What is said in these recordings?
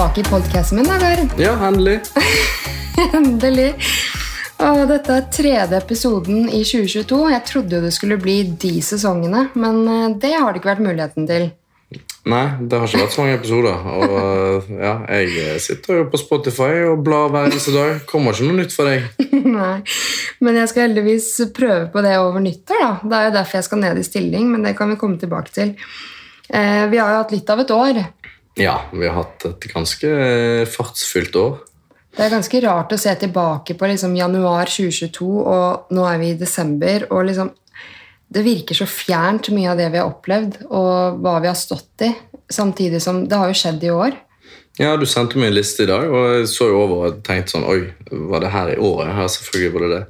tilbake i podkasten min, da. Ja, endelig. Endelig. Og dette er tredje episoden i 2022. Jeg trodde jo det skulle bli de sesongene, men eh, det har det ikke vært muligheten til. Nei, det har ikke vært så mange episoder. Og ja, jeg sitter jo på Spotify og blar hver eneste dag. Kommer ikke noe nytt for deg. Nei, Men jeg skal heldigvis prøve på det over nyttår. da. Det er jo derfor jeg skal ned i stilling, men det kan vi komme tilbake til. Eh, vi har jo hatt litt av et år. Ja, vi har hatt et ganske fartsfylt år. Det er ganske rart å se tilbake på liksom januar 2022, og nå er vi i desember. og liksom Det virker så fjernt mye av det vi har opplevd, og hva vi har stått i. Samtidig som det har jo skjedd i år. Ja, Du sendte meg en liste i dag, og jeg så jo over og tenkte sånn Oi, var det her i året? Ja, selvfølgelig var det det.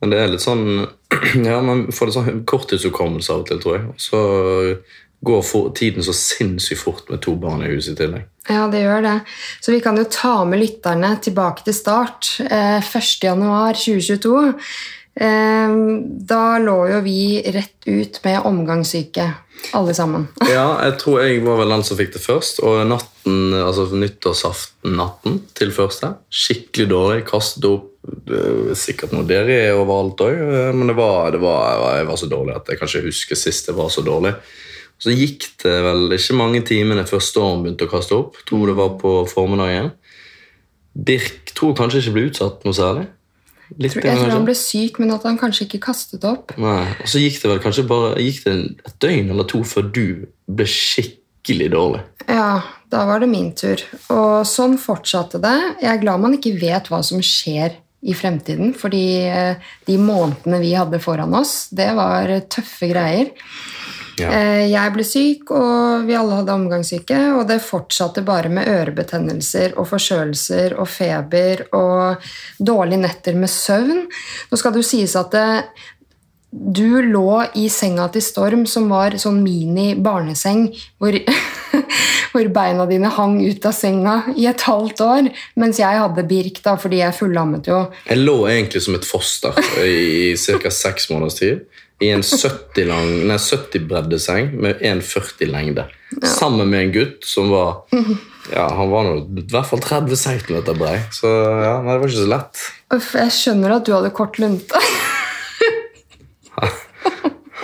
Men det er litt sånn Ja, man får litt sånn korttidshukommelse av og til, tror jeg. Og så går for, tiden så sinnssykt fort med to barn i huset i tillegg. Ja, det gjør det. Så vi kan jo ta med lytterne tilbake til start. Eh, 1.1.2022. Eh, da lå jo vi rett ut med omgangssyke, alle sammen. Ja, jeg tror jeg var vel den som fikk det først. Og natten, altså nyttårsaften-natten til første, skikkelig dårlig. Kastet opp øh, sikkert noe diaré overalt òg, men det var, det var, jeg var så dårlig at jeg kan ikke huske sist jeg var så dårlig. Så gikk det vel ikke mange timene før storm begynte å kaste opp. Tror det var på formiddagen. Birk tror kanskje ikke ble utsatt noe særlig. Litt, jeg tror han ble syk, men at han kanskje ikke kastet opp. Nei, og Så gikk det vel kanskje bare et døgn eller to før du ble skikkelig dårlig. Ja, da var det min tur. Og sånn fortsatte det. Jeg er glad man ikke vet hva som skjer i fremtiden, fordi eh, de månedene vi hadde foran oss, det var tøffe greier. Ja. Eh, jeg ble syk, og vi alle hadde omgangssyke. Og det fortsatte bare med ørebetennelser og forkjølelser og feber og dårlige netter med søvn. Nå skal det jo sies at det, du lå i senga til Storm, som var sånn mini-barneseng, hvor, hvor, beina dine hang ut av senga i et halvt år, mens jeg hadde Birk, da, fordi jeg fullammet jo. Jeg lå egentlig som et foster i ca. seks måneders tid i en 70, lang, nei, 70 breddeseng med 1,40 lengde. Ja. Sammen med en gutt som var ja, han var noe, i hvert fall 30 cm brei. Så ja, nei, det var ikke så lett. Uff, jeg skjønner at du hadde kort lunte.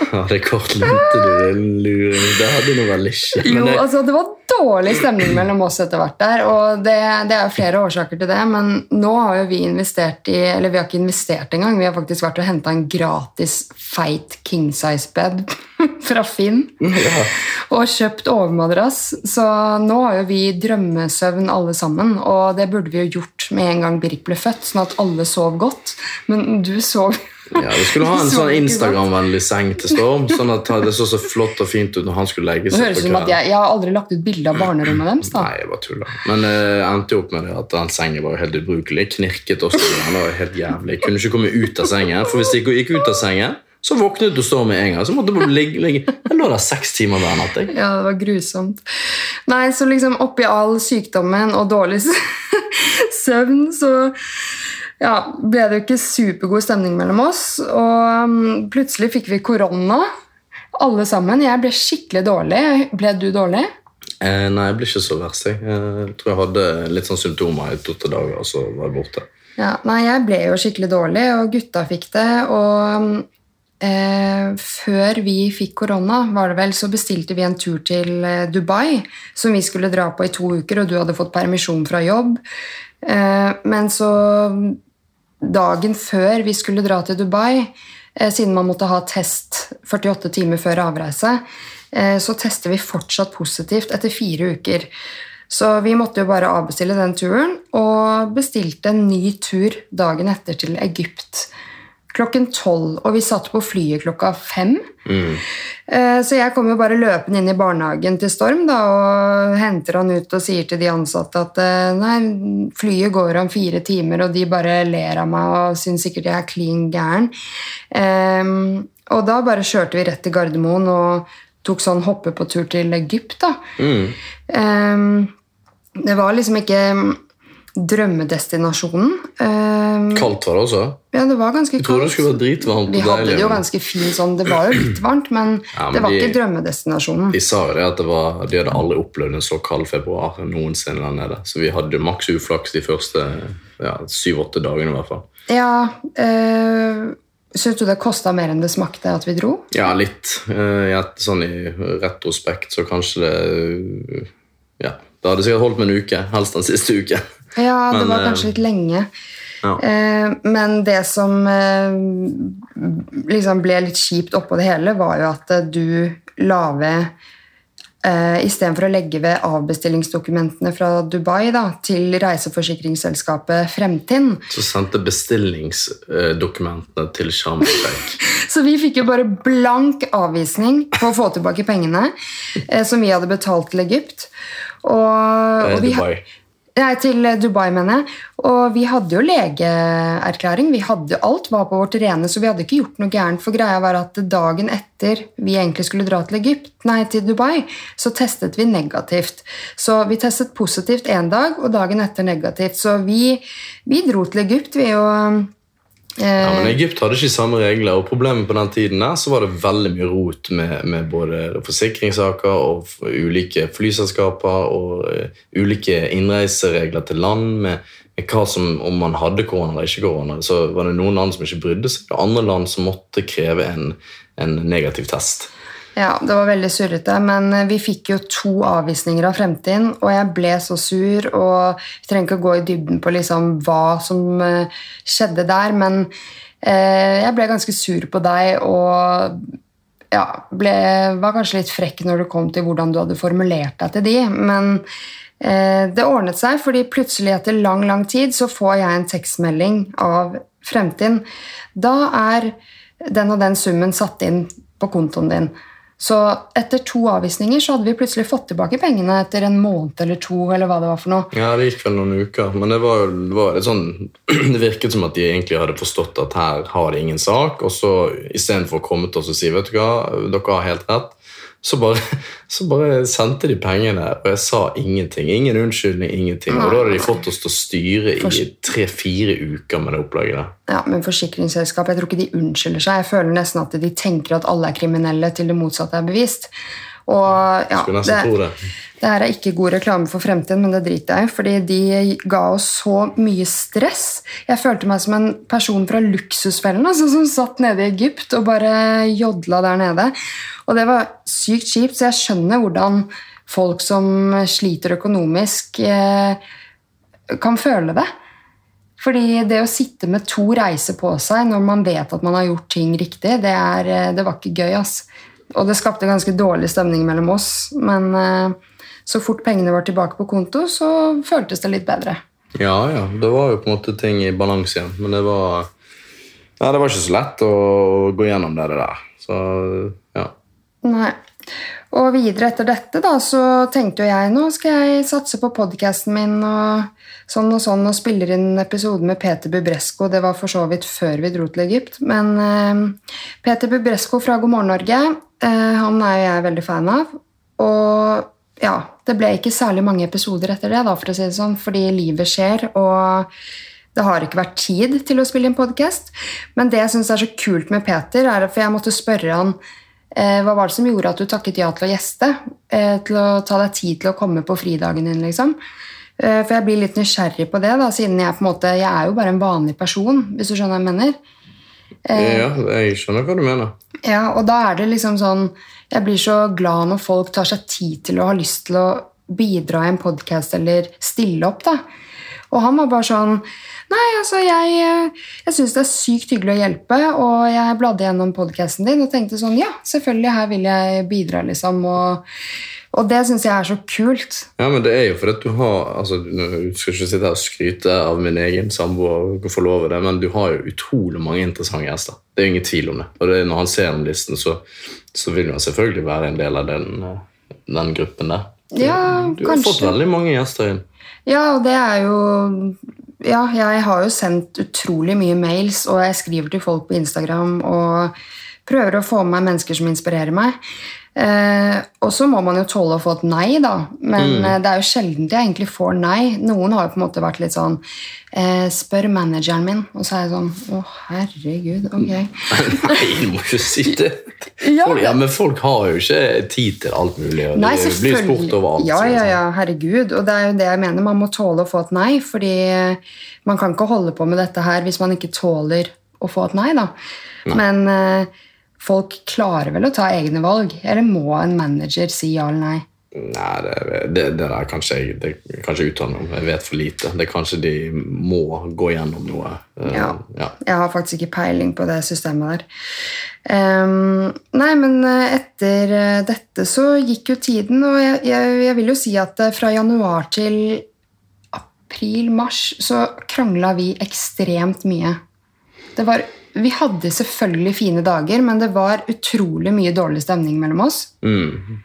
Ja, det kort lunte, du. Luring. Det hadde nå vel ikke. Jo, det... altså, det var dårlig stemning mellom oss etter hvert der, og det, det er flere årsaker til det, men nå har jo vi investert i Eller vi har ikke investert engang, vi har faktisk vært og henta en gratis feit king size-bed fra Finn. Ja. Og kjøpt overmadrass. Så nå har jo vi drømmesøvn alle sammen, og det burde vi jo gjort med en gang Birk ble født, sånn at alle sov godt. Men du sov ja, Vi skulle ha en sånn Instagram-vennlig seng til Storm, sånn at det så så flott og fint ut når han skulle legge seg. på kvelden. Jeg, jeg, har aldri lagt ut bilde av barnerommet deres. da. Nei, jeg bare tuller. Men jeg uh, endte jo opp med det at den sengen var helt ubrukelig. Knirket også. Den var helt jævlig. Jeg kunne ikke komme ut av sengen, for hvis jeg gikk ut av sengen så våknet du Storm med en gang. Så måtte du ligge, ligge. Jeg lå der seks timer hver natt. Jeg. Ja, det var grusomt. Nei, så liksom oppi all sykdommen og dårlig søvn, så ja, ble det jo ikke supergod stemning mellom oss. Og um, plutselig fikk vi korona, alle sammen. Jeg ble skikkelig dårlig. Ble du dårlig? Eh, nei, jeg ble ikke så verst. Jeg. jeg tror jeg hadde litt sånn symptomer i to-tre dager, og så var jeg borte. Ja, nei, jeg ble jo skikkelig dårlig, og gutta fikk det. Og um, eh, før vi fikk korona, var det vel, så bestilte vi en tur til eh, Dubai, som vi skulle dra på i to uker, og du hadde fått permisjon fra jobb. Eh, men så dagen før vi skulle dra til Dubai, eh, siden man måtte ha test 48 timer før avreise, eh, så tester vi fortsatt positivt etter fire uker. Så vi måtte jo bare avbestille den turen, og bestilte en ny tur dagen etter til Egypt klokken tolv, og vi satt på flyet klokka fem. Mm. Eh, så jeg kom jo bare løpende inn i barnehagen til Storm da, og henter han ut og sier til de ansatte at eh, nei, flyet går om fire timer, og de bare ler av meg og syns sikkert jeg er klin gæren. Um, og da bare kjørte vi rett til Gardermoen og tok sånn hoppe på tur til Egypt. da. Mm. Um, det var liksom ikke drømmedestinasjonen. Uh, Kaldt var det også. ja, det var ganske Jeg trodde det kaldt. skulle være dritvarmt Vi hadde det jo ganske fint sånn, det var jo litt varmt, men, Ja, men det var de- ikke drømmedestinasjonen. De sa jo det at det var, de hadde aldri opplevd en så kald februar noensinne der nede. Så vi hadde maks uflaks de første ja, syv-åtte dagene i hvert fall. Ja, øh, Syns du det kosta mer enn det smakte at vi dro? Ja, litt. Eh, sånn i retrospekt så kanskje det Ja, det hadde sikkert holdt med en uke. Helst den siste uke. Ja, det Men, var kanskje litt lenge. Ja. Eh, men det som eh, liksom ble litt kjipt oppå det hele, var jo at eh, du la ved eh, Istedenfor å legge ved avbestillingsdokumentene fra Dubai da, til reiseforsikringsselskapet Fremtind, Så sendte bestillingsdokumentene til Sharm. Så vi fikk jo bare blank avvisning på å få tilbake pengene eh, som vi hadde betalt til Egypt. Og, Eh, og vi, Dubai. Nei, til Dubai, mener jeg. Og vi hadde jo legeerklæring. Vi hadde Alt var på vårt rene, så vi hadde ikke gjort noe gærent. For greia var at dagen etter vi egentlig skulle dra til Egypt, nei, til Dubai, så testet vi negativt. Så vi testet positivt én dag, og dagen etter negativt. Så vi, vi dro til Egypt, vi, og Ja, men Egypt hadde ikke samme regler, og problemet på den tiden der, så var det veldig mye rot med, med både forsikringssaker og ulike flyselskaper og uh, ulike innreiseregler til land med, med hva som, om man hadde korona eller ikke korona. Så var det noen land som ikke brydde seg, og andre land som måtte kreve en, en negativ test. Ja, det var veldig surrete, men eh, vi fikk jo to avvisninger av Fremtiden, og jeg ble så sur, og vi trenger ikke å gå i dybden på liksom hva som eh, skjedde der, men eh, jeg ble ganske sur på deg, og ja, ble, var kanskje litt frekk når det kom til hvordan du hadde formulert deg til de, men eh, det ordnet seg, fordi plutselig etter lang, lang tid så får jeg en tekstmelding av Fremtiden. Da er den og den summen satt inn på kontoen din. Så etter to avvisninger så hadde vi plutselig fått tilbake pengene etter en måned eller to. eller hva det var for noe. Ja, det gikk vel noen uker, men det var var litt sånn Det virket som at de egentlig hadde forstått at her har de ingen sak, og så istedenfor å komme til oss og si vet du hva, dere har helt rett, så bare, så bare sendte de pengene, og jeg sa ingenting. Ingen unnskyldning, ingenting. Og da hadde de fått oss til å styre i tre-fire uker med det opplegget. Ja, Men forsikringsselskap, jeg tror ikke de unnskylder seg. Jeg føler nesten at de tenker at alle er kriminelle til det motsatte er bevist. Og ja, det. det her er ikke god reklame for fremtiden, men det driter jeg i. Fordi de ga oss så mye stress. Jeg følte meg som en person fra Luksusfellen altså, som satt nede i Egypt og bare jodla der nede. Og det var sykt kjipt, så jeg skjønner hvordan folk som sliter økonomisk, eh, kan føle det. Fordi det å sitte med to reiser på seg når man vet at man har gjort ting riktig, det, er, eh, det var ikke gøy. ass. Og det skapte ganske dårlig stemning mellom oss. Men eh, så fort pengene var tilbake på konto, så føltes det litt bedre. Ja, ja. Det var jo på en måte ting i balanse igjen, men det var ja, det var ikke så lett å gå gjennom det der. Så ja. Nei. Og videre etter dette da, så tenkte jo jeg nå skal jeg satse på podkasten min og sånn og sånn, og spiller inn en episode med Peter Bubresco. Det var for så vidt før vi dro til Egypt. Men eh, Peter Bubresco fra God morgen Norge, han er jo jeg veldig fan av. Og ja, det ble ikke særlig mange episoder etter det, da, for å si det sånn, fordi livet skjer. og det har ikke vært tid til å spille en podkast. Men det jeg syns er så kult med Peter, er at jeg måtte spørre han eh, hva var det som gjorde at du takket ja til å gjeste? Eh, til å ta deg tid til å komme på fridagen din, liksom. Eh, for jeg blir litt nysgjerrig på det, da, siden jeg på en måte, jeg er jo bare en vanlig person, hvis du skjønner hva jeg mener. Ja, jeg skjønner hva du mener. Ja, og da er det liksom sånn Jeg blir så glad når folk tar seg tid til å ha lyst til å bidra i en podkast eller stille opp, da. Og han var bare sånn Nei, altså, jeg, jeg syns det er sykt hyggelig å hjelpe, og jeg bladde gjennom podkasten din og tenkte sånn Ja, selvfølgelig, her vil jeg bidra, liksom. Og, og det syns jeg er så kult. Ja, men det er jo fordi at du har altså, Jeg skal ikke sitte her og skryte av min egen samboer, og av det, men du har jo utrolig mange interessante gjester. Det er jo ingen tvil om det. Og det, når han ser den listen, så, så vil han selvfølgelig være en del av den, den gruppen der. Ja, du har fått veldig mange gjester inn. Ja, og det er jo Ja, jeg har jo sendt utrolig mye mails, og jeg skriver til folk på Instagram og prøver å få med meg mennesker som inspirerer meg. Eh, og så må man jo tåle å få et nei, da. Men Mm. eh, det er jo sjelden jeg egentlig får nei. Noen har jo på en måte vært litt sånn eh, Spør manageren min. Og så er jeg sånn Å, herregud, ok. Nei, du må ikke si det. Ja, Folk, ja, men folk har jo ikke tid til alt mulig. Og Nei, det blir spurt over alt. Ja, ja, ja, herregud. Og det er jo det jeg mener. Man må tåle å få et nei, fordi man kan ikke holde på med dette her hvis man ikke tåler å få et nei, da. Men eh, folk klarer vel å ta egne valg? Eller må en manager si ja eller nei? Nei, det, det, det der kanskje jeg det kan ikke uttale meg om. Jeg vet for lite. Det er kanskje de må gå gjennom noe. Eh, Ja. ja. Jeg har faktisk ikke peiling på det systemet der. Um, nei, men eh, etter eh, dette så gikk jo tiden, og jeg, jeg, jeg vil jo si at fra januar til april-mars så krangla vi ekstremt mye. Det var, vi hadde selvfølgelig fine dager, men det var utrolig mye dårlig stemning mellom oss. Mm.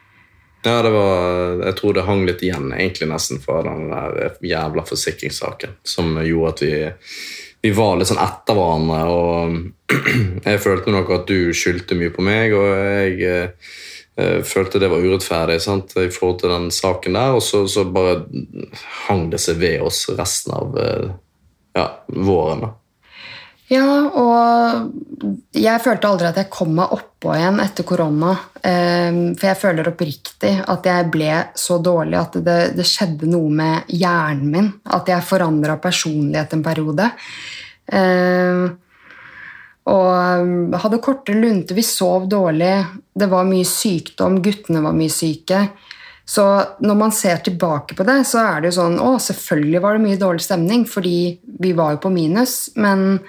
Ja, det var Jeg tror det hang litt igjen, egentlig nesten fra den der jævla forsikringssaken, som gjorde at vi vi var litt sånn etter hverandre, og jeg følte nok at du skyldte mye på meg, og jeg eh, følte det var urettferdig sant, i forhold til den saken der, og så, så bare hang det seg ved oss resten av eh, ja, våren. da. Ja, og jeg følte aldri at jeg kom meg oppå igjen etter korona. ehm, For jeg føler oppriktig at jeg ble så dårlig at det, det skjedde noe med hjernen min. At jeg forandra personlighet en periode. Ehm, Og hadde korte lunter, vi sov dårlig, det var mye sykdom, guttene var mye syke. Så når man ser tilbake på det, så er det jo sånn Å, selvfølgelig var det mye dårlig stemning, fordi vi var jo på minus. Men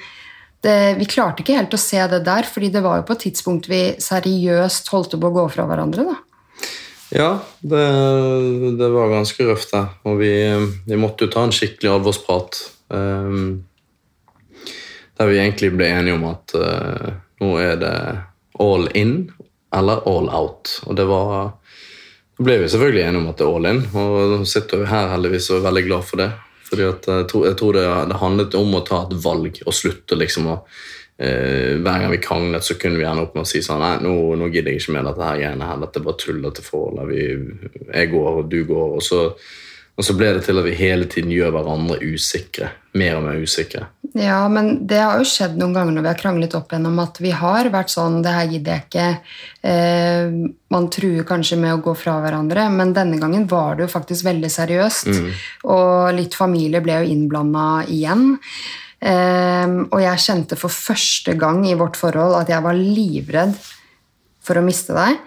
det, vi klarte ikke helt å se det der, fordi det var jo på et tidspunkt vi seriøst holdt på å gå fra hverandre. da. Ja, det, det var ganske røft der. Og vi, vi måtte jo ta en skikkelig alvorsprat. Um, der vi egentlig ble enige om at uh, nå er det all in eller all out. Og det var Da ble vi selvfølgelig enige om at det er all in, og nå sitter vi her heldigvis og er veldig glad for det. Fordi jeg tror, jeg tror det, det handlet om å ta et valg og slutte liksom å eh, Hver gang vi kranglet, så kunne vi gjerne opp med å si sånn Nei, nå, nå gidder jeg ikke med dette her greiene her. Dette er bare tullete forhold. forholdet jeg går, og du går. Og så, og så ble det til at vi hele tiden gjør hverandre usikre. Mer og mer usikre. Ja, men det har jo skjedd noen ganger når vi har kranglet opp gjennom at vi har vært sånn Det her gidder jeg ikke. Eh, man truer kanskje med å gå fra hverandre, men denne gangen var det jo faktisk veldig seriøst. Og litt familie ble jo innblanda igjen. Eh, og jeg kjente for første gang i vårt forhold at jeg var livredd for å miste deg.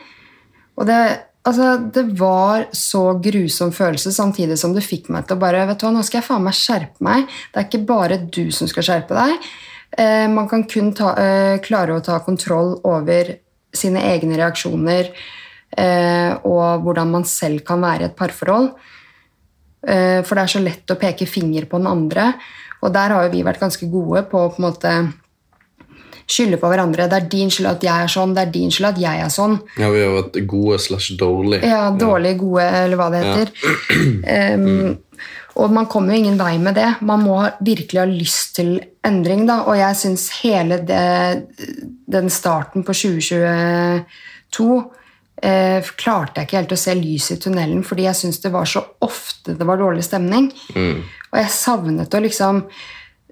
Og det, altså, det var så grusom følelse, samtidig som det fikk meg til å bare vet du hva, Nå skal jeg faen meg skjerpe meg. Det er ikke bare du som skal skjerpe deg. Eh, man kan kun ta, eh, klare å ta kontroll over sine egne reaksjoner eh, og hvordan man selv kan være i et parforhold. Eh, for det er så lett å peke finger på den andre. Og der har jo vi vært ganske gode på å på en måte skylde på hverandre. Det er din skyld at jeg er sånn, det er din skyld at jeg er sånn. Ja, vi har vært gode slash dårlige. Ja, dårlig, gode, eller hva det heter. Em, og man kommer jo ingen vei med det. Man må virkelig ha lyst til endring, da. Og jeg syns hele det, den starten på 2022 eh, klarte jeg ikke helt å se lys i tunnelen, fordi jeg syntes det var så ofte det var dårlig stemning. Og jeg savnet å liksom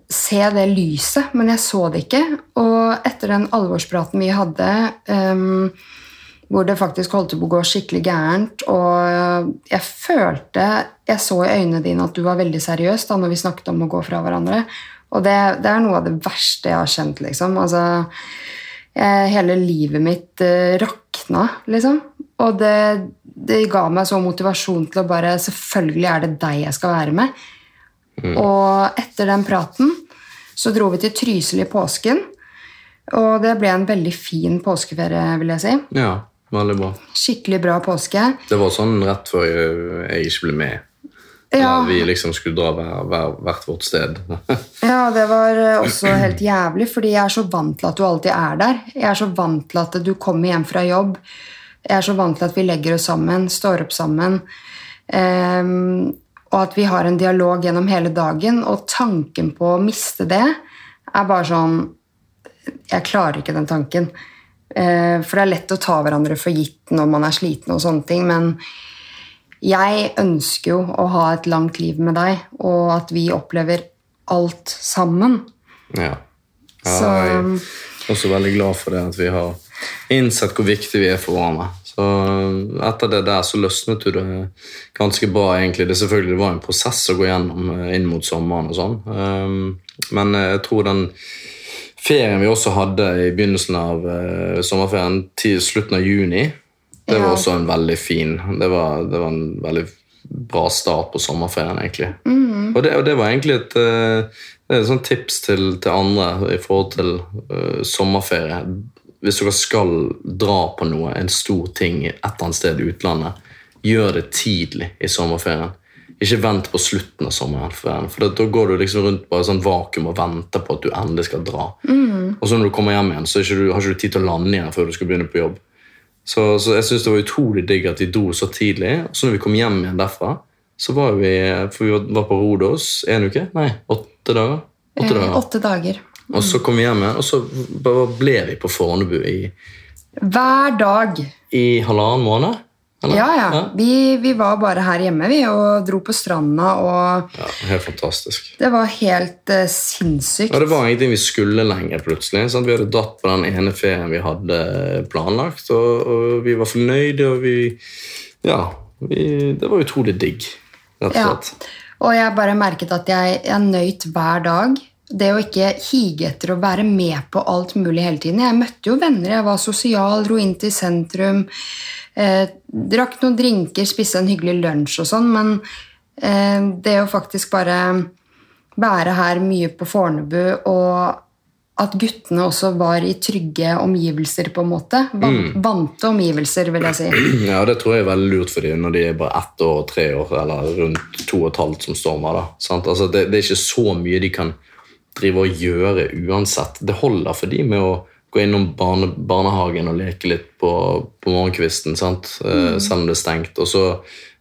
se det lyset, men jeg så det ikke. Og etter den alvorspraten vi hadde, um, hvor det faktisk holdt på å gå skikkelig gærent, og jeg følte Jeg så i øynene dine at du var veldig seriøs da når vi snakket om å gå fra hverandre. Og det, det er noe av det verste jeg har kjent, liksom. Altså, jeg, hele livet mitt uh, rakna, liksom. Og det, det ga meg så motivasjon til å bare Selvfølgelig er det deg jeg skal være med. Og etter den praten så dro vi til Trysil i påsken. Og det ble en veldig fin påskeferie, vil jeg si. Ja, veldig bra. Skikkelig bra påske. Det var sånn rett før jeg, jeg ikke ble med. Ja. Vi liksom skulle dra hver, hver, hvert vårt sted. Ja, det var eh, også helt jævlig, fordi jeg er så vant til at du alltid er der. Jeg er så vant til at du kommer hjem fra jobb. Jeg er så vant til at vi legger oss sammen, står opp sammen. Ehm, og at vi har en dialog gjennom hele dagen. Og tanken på å miste det er bare sånn Jeg klarer ikke den tanken. Eh, for det er lett å ta hverandre for gitt når man er sliten, og sånne ting, men jeg ønsker jo å ha et langt liv med deg, og at vi opplever alt sammen. Ja. ja Jeg er også veldig glad for det at vi har innsett hvor viktig vi er for hverandre. Så etter det der så løsnet jo det ganske bra, egentlig. Det selvfølgelig det var en prosess å gå gjennom eh, inn mot sommeren og sånn. Um, Men eh, jeg tror den ferien vi også hadde i begynnelsen av eh, sommerferien, til slutten av juni, det var også en veldig fin Det var, det var en veldig bra start på sommerferien, egentlig. Og, det, og det var egentlig et, et sånt tips til, til andre i forhold til uh, sommerferie. Hvis dere skal dra på noe, en stor ting et eller annet sted i utlandet, gjør det tidlig i sommerferien. Ikke vent på slutten av sommerferien, for da- går du liksom rundt på sånn vakuum og venter på at du endelig skal dra. Og så når du kommer hjem igjen, så ikke du, har ikke du tid til å lande igjen før du skal begynne på jobb. Så, så jeg synes det var utrolig digg at de dro så tidlig. Og så når vi kom hjem igjen derfra, så var vi For vi var, på Rodos en uke? Nei, åtte dager. Åtte Eh, dager. åtte dager. Og så kom vi hjem og så ble vi på Fornebu i, Hver dag. i halvannen måned. eller? Ja, ja. ja. Vi, vi var bare her hjemme vi, og dro på stranda, og Ja, Helt fantastisk. det var helt uh, sinnssykt. Og det var ingenting vi skulle lenger plutselig. Sant? Vi hadde datt på den ene ferien vi hadde planlagt, og, og vi var fornøyde, og vi Ja, vi, det var utrolig digg, rett og Ja. slett. Og jeg bare merket at jeg, jeg nøyt hver dag. Det å ikke hige etter å være med på alt mulig hele tiden. Jeg møtte jo venner, jeg var sosial, dro inn til sentrum. Eh, drakk noen drinker, spiste en hyggelig lunsj og sånn, men eh, det å faktisk bare være her mye på Fornebu, og at guttene også var i trygge omgivelser, på en måte. Van, Vante omgivelser, vil jeg si. Ja, det tror jeg er veldig lurt for dem når de er bare ett år, tre år eller rundt to og et halvt som stormer. da. Sant? Altså, det, det er ikke så mye de kan drive og gjøre uansett. Det holder for de med å gå innom barne, barnehagen og leke litt på, på morgenkvisten, sant? Eh, selv om det er stengt. Og så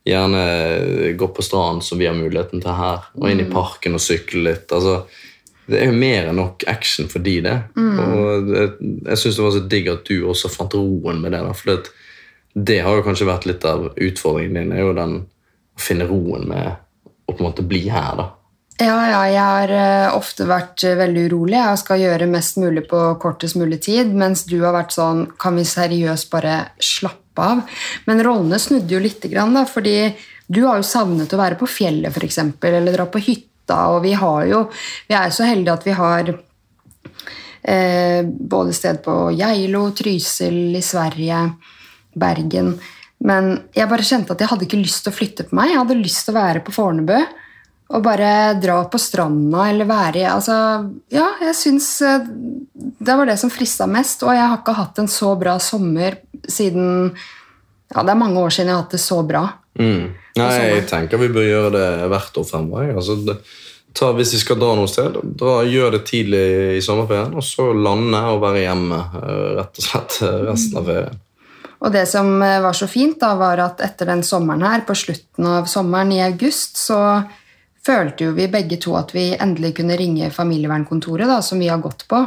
gjerne gå på stranden, som vi har muligheten til her, og inn i parken og sykle litt. altså det er jo mer enn nok action for de det. Og jeg, jeg syns det var så digg at du også fant roen med det. da, For det, det har jo kanskje vært litt av utfordringen din, er jo den å finne roen med å på en måte bli her. da. Ja, ja, jeg har eh, ofte vært eh, veldig urolig. Jeg skal gjøre mest mulig på kortest mulig tid, mens du har vært sånn Kan vi seriøst bare slappe av? Men rollene snudde jo lite grann, da, fordi du har jo savnet å være på fjellet, f.eks., eller dra på hytta, og vi har jo Vi er jo så heldige at vi har eh, både sted på Geilo, Trysil i Sverige, Bergen. Men jeg bare kjente at jeg hadde ikke lyst til å flytte på meg. Jeg hadde lyst til å være på Fornebu. Og bare dra på stranda eller være i altså, Ja, jeg syns eh, det var det som frista mest. Og jeg har ikke hatt en så bra sommer siden Ja, det er mange år siden jeg har hatt det så bra. Mm. Nei, jeg tenker vi bør gjøre det hvert år fremover. Altså, det, ta, hvis vi skal dra noe sted, dra, gjør det tidlig i sommerferien, og så lande og være hjemme eh, rett og slett eh, resten av ferien. Og det som var så fint, da, var at etter den sommeren her, på slutten av sommeren i august, så følte jo vi begge to at vi endelig kunne ringe familievernkontoret, da, som vi har gått på,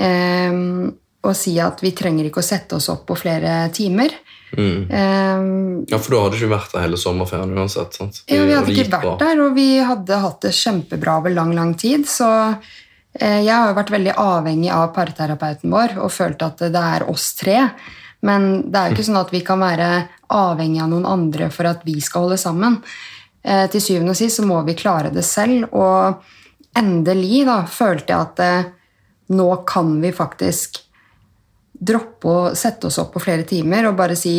ehm, og si at vi trenger ikke å sette oss opp på flere timer. Mm. Um, Ja, For da hadde du ikke vært der hele sommerferien uansett. sant? ja, vi hadde ikke vært bra. der, og vi hadde hatt det kjempebra over lang, lang tid. Så eh, jeg har jo vært veldig avhengig av parterapeuten vår og følt at det er oss tre. Men det er jo ikke sånn at vi kan være avhengig av noen andre for at vi skal holde sammen. Eh, til syvende og sist så må vi klare det selv, og endelig da følte jeg at eh, nå kan vi faktisk droppe å sette oss opp på flere timer og bare si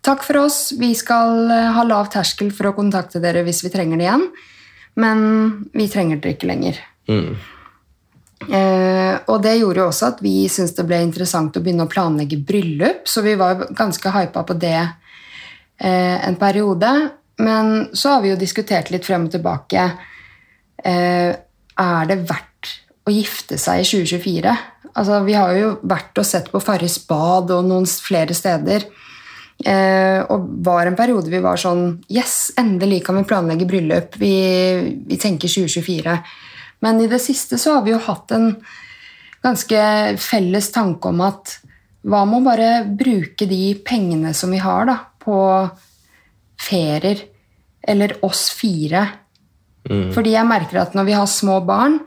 takk for oss, vi skal eh, ha lav terskel for å kontakte dere hvis vi trenger det igjen, men vi trenger dere ikke lenger. Mm. Eh, og det gjorde jo også at vi syntes det ble interessant å begynne å planlegge bryllup, så vi var ganske hypa på det eh, en periode. Men så har vi jo diskutert litt frem og tilbake. Eh, er det verdt å gifte seg i 2024? Altså, vi har jo vært og sett på Farris bad og noen flere steder. Eh, og var en periode vi var sånn Yes, endelig kan vi planlegge bryllup. Vi, vi tenker 2024. Men i det siste så har vi jo hatt en ganske felles tanke om at hva med å bare bruke de pengene som vi har, da, på ferier? Eller oss fire. Fordi jeg merker at når vi har små barn,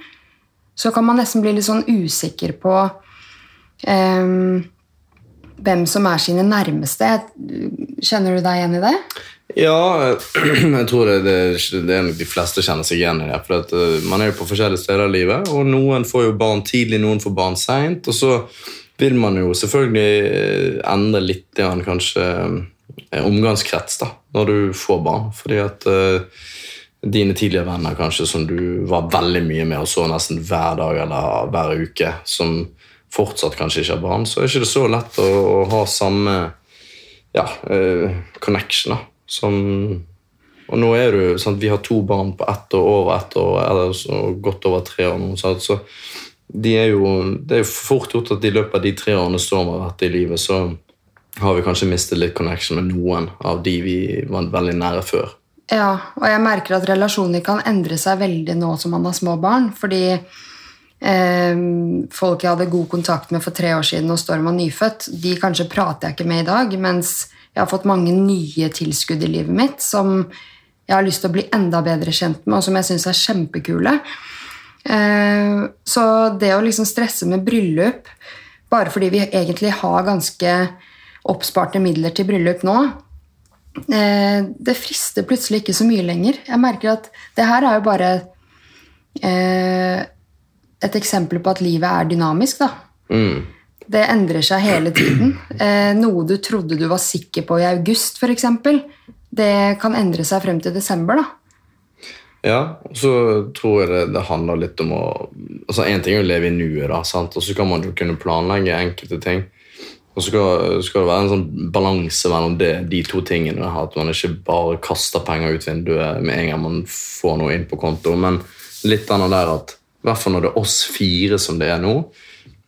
så kan man nesten bli litt sånn usikker på um, hvem som er sine nærmeste. Kjenner du deg igjen i det? Ja, jeg tror det, det, det er de fleste kjenner seg igjen i det. For at, eh, man er jo på forskjellige steder i livet, og noen får jo barn tidlig, noen får barn seint. Og så vil man jo selvfølgelig eh, endre litt kanskje omgangskrets da, når du får barn. Fordi at uh, dine tidligere venner kanskje som du var veldig mye med og så nesten hver dag eller hver uke, som fortsatt kanskje ikke har barn, så er det ikke så lett å, å ha samme ja, uh, connection. da som og nå er du, sant, Vi har to barn på ett år, over ett år, eller godt over tre år? Så de er jo, det er jo fort gjort at i løpet av de tre årene Storm har vært i livet, så har vi kanskje mistet litt connection med noen av de vi var veldig nære før. Ja, og jeg merker at relasjoner kan endre seg veldig nå som man har små barn. Fordi eh, folk jeg hadde god kontakt med for tre år siden og Storm var nyfødt, de kanskje prater jeg ikke med i dag, mens jeg har fått mange nye tilskudd i livet mitt som jeg har lyst til å bli enda bedre kjent med, og som jeg syns er kjempekule. Eh, så det å liksom stresse med bryllup bare fordi vi egentlig har ganske oppsparte midler til bryllup nå, eh, det frister plutselig ikke så mye lenger. Jeg merker at det her er jo bare eh, et eksempel på at livet er dynamisk, da. Mm. Det endrer seg hele tiden. Eh, noe du trodde du var sikker på i august, f.eks., det kan endre seg frem til desember. da. Ja, og så tror jeg det, det handler litt om å altså En ting er å leve i nuet, da, sant? og så kan man jo kunne planlegge enkelte ting. Og så skal, skal det være en sånn balanse mellom det, de to tingene. At man ikke bare kaster penger ut vinduet med en gang man får noe inn på konto. Men litt annet der at i hvert fall når det er oss fire som det er nå,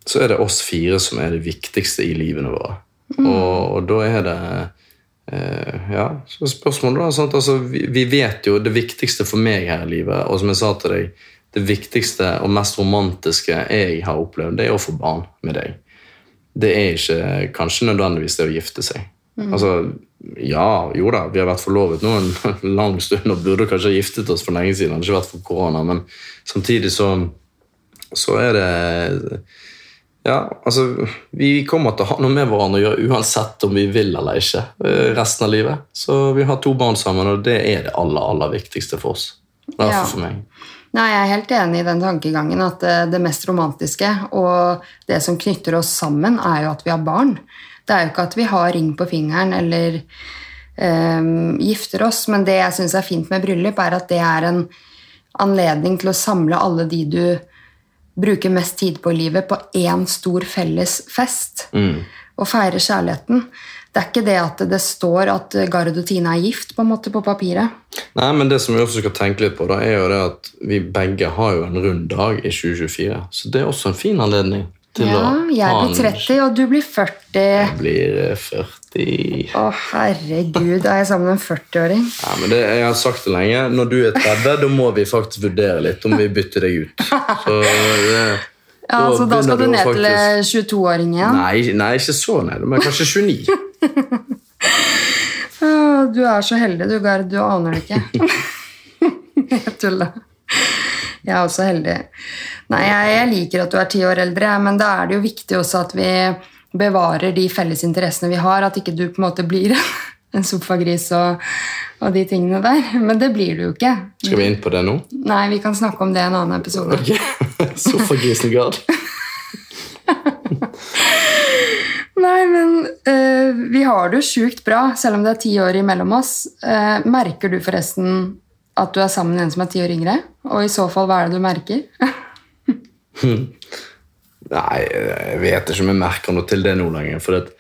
så er det oss fire som er det viktigste i livene våre. Og, og da er det eh, Ja, så spørsmålet da sant? Altså, vi, vi vet jo det viktigste for meg her i livet, og som jeg sa til deg, det viktigste og mest romantiske jeg har opplevd, det er å få barn med deg. Det er ikke kanskje nødvendigvis det å gifte seg. Altså, ja, jo da, vi har vært forlovet nå en lang stund og burde kanskje ha giftet oss for lenge siden. Det hadde ikke vært for korona, men samtidig så, så er det Ja, altså Vi kommer til å ha noe med hverandre å gjøre uansett om vi vil eller ikke eh, resten av livet. Så vi har to barn sammen, og det er det aller, aller viktigste for oss. Det er Ja. for meg. Nei, Jeg er helt enig i den tankegangen at eh, det mest romantiske og det som knytter oss sammen, er jo at vi har barn. Det er jo ikke at vi har ring på fingeren eller um, gifter oss, men det jeg syns er fint med bryllup, er at det er en anledning til å samle alle de du bruker mest tid på i livet, på én stor felles fest. Og feire kjærligheten. Det er ikke det at det står at Gard og Tine er gift på en måte på papiret. Nei, men Det som vi også skal tenke litt på, da, er jo det at vi begge har jo en rund dag i 2024. Så det er også en fin anledning til Ja, å jeg blir 30, og du blir 40. Jeg blir eh, 40 Å, herregud, er jeg sammen med en 40-åring? Ja, men det, Jeg har sagt det lenge. Når du er 30, da må vi faktisk vurdere litt om vi bytter deg ut. Så det, Ja, så da skal du ned faktisk... til eh, 22-åring? Nei, nei, ikke så ned, men kanskje 29. Du er så heldig, du, Gard. Du aner det ikke. jeg tuller. Jeg er også heldig. Nei, jeg, jeg liker at du er ti år eldre, men da er det jo viktig også at vi bevarer de felles interessene vi har. At ikke du på en måte blir en sofagris og, og de tingene der. Men det blir du jo ikke. Skal vi inn på det nå? Nei, vi kan snakke om det i en annen episode. Sofagrisen Gard. Nei, men uh, vi har det jo sjukt bra, selv om det er ti år imellom oss. Uh, merker du forresten at du er sammen med en som er ti år yngre? Og i så fall, hva er det du merker? Nei, jeg vet ikke om jeg merker noe til det nå lenger. For det,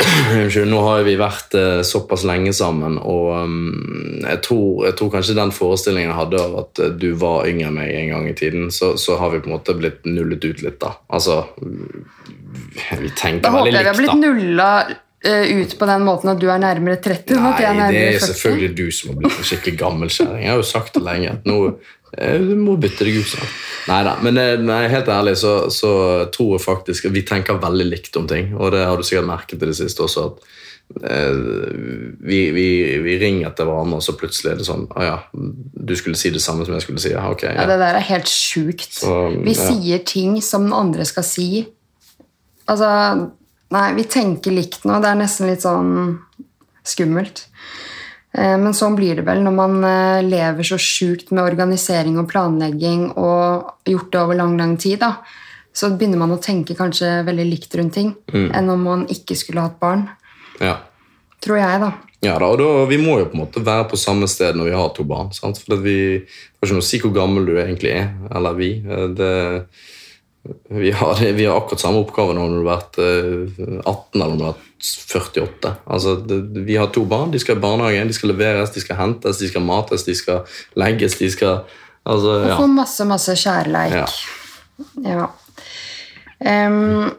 nå har vi vært eh, såpass lenge sammen, og um, jeg, tror, jeg tror kanskje den forestillingen jeg hadde av at du var yngre enn meg en gang i tiden, så, så har vi på en måte blitt nullet ut litt, da. Altså Vi tenker Da håper jeg vi har blitt da. nulla eh, ut på den måten at du er nærmere 30 Nei, er det er 40. selvfølgelig du som har blitt en skikkelig gammel kjerring. Jeg har jo sagt det lenge. Nå eh, du må bytte deg ut snart. Neida, Men eh, nei, helt ærlig så, så tror jeg faktisk at vi tenker veldig likt om ting. Og det har du sikkert merket i det siste også. at eh, vi, vi, vi ringer til hverandre, og så plutselig er det sånn Å ja, du skulle si det samme som jeg skulle si. Ja, ok. Ja, Ja. det der er helt sjukt. Så, vi ja. sier ting som andre skal si. Altså Nei, vi tenker likt nå. Det er nesten litt sånn skummelt. Eh, Men sånn blir det vel når man eh, lever så sjukt med organisering og planlegging og gjort det over lang, lang tid. da. Så begynner man å tenke kanskje veldig likt rundt ting Mm. enn om man ikke skulle hatt barn. Ja. Tror jeg, da. Ja, da, og da, Vi må jo på en måte være på samme sted når vi har to barn. sant? For vi det er ikke noe å si hvor gammel du egentlig er. Eller vi. Eh, Det, vi, har, vi har akkurat samme oppgave når du har vært eh, 18 eller når du har vært 48. Altså, det, Vi har to barn. De skal i barnehagen, de skal leveres, de skal hentes, de skal mates, de skal legges, de skal altså, Og få masse, masse kjærleik. Ja. Ja. Um,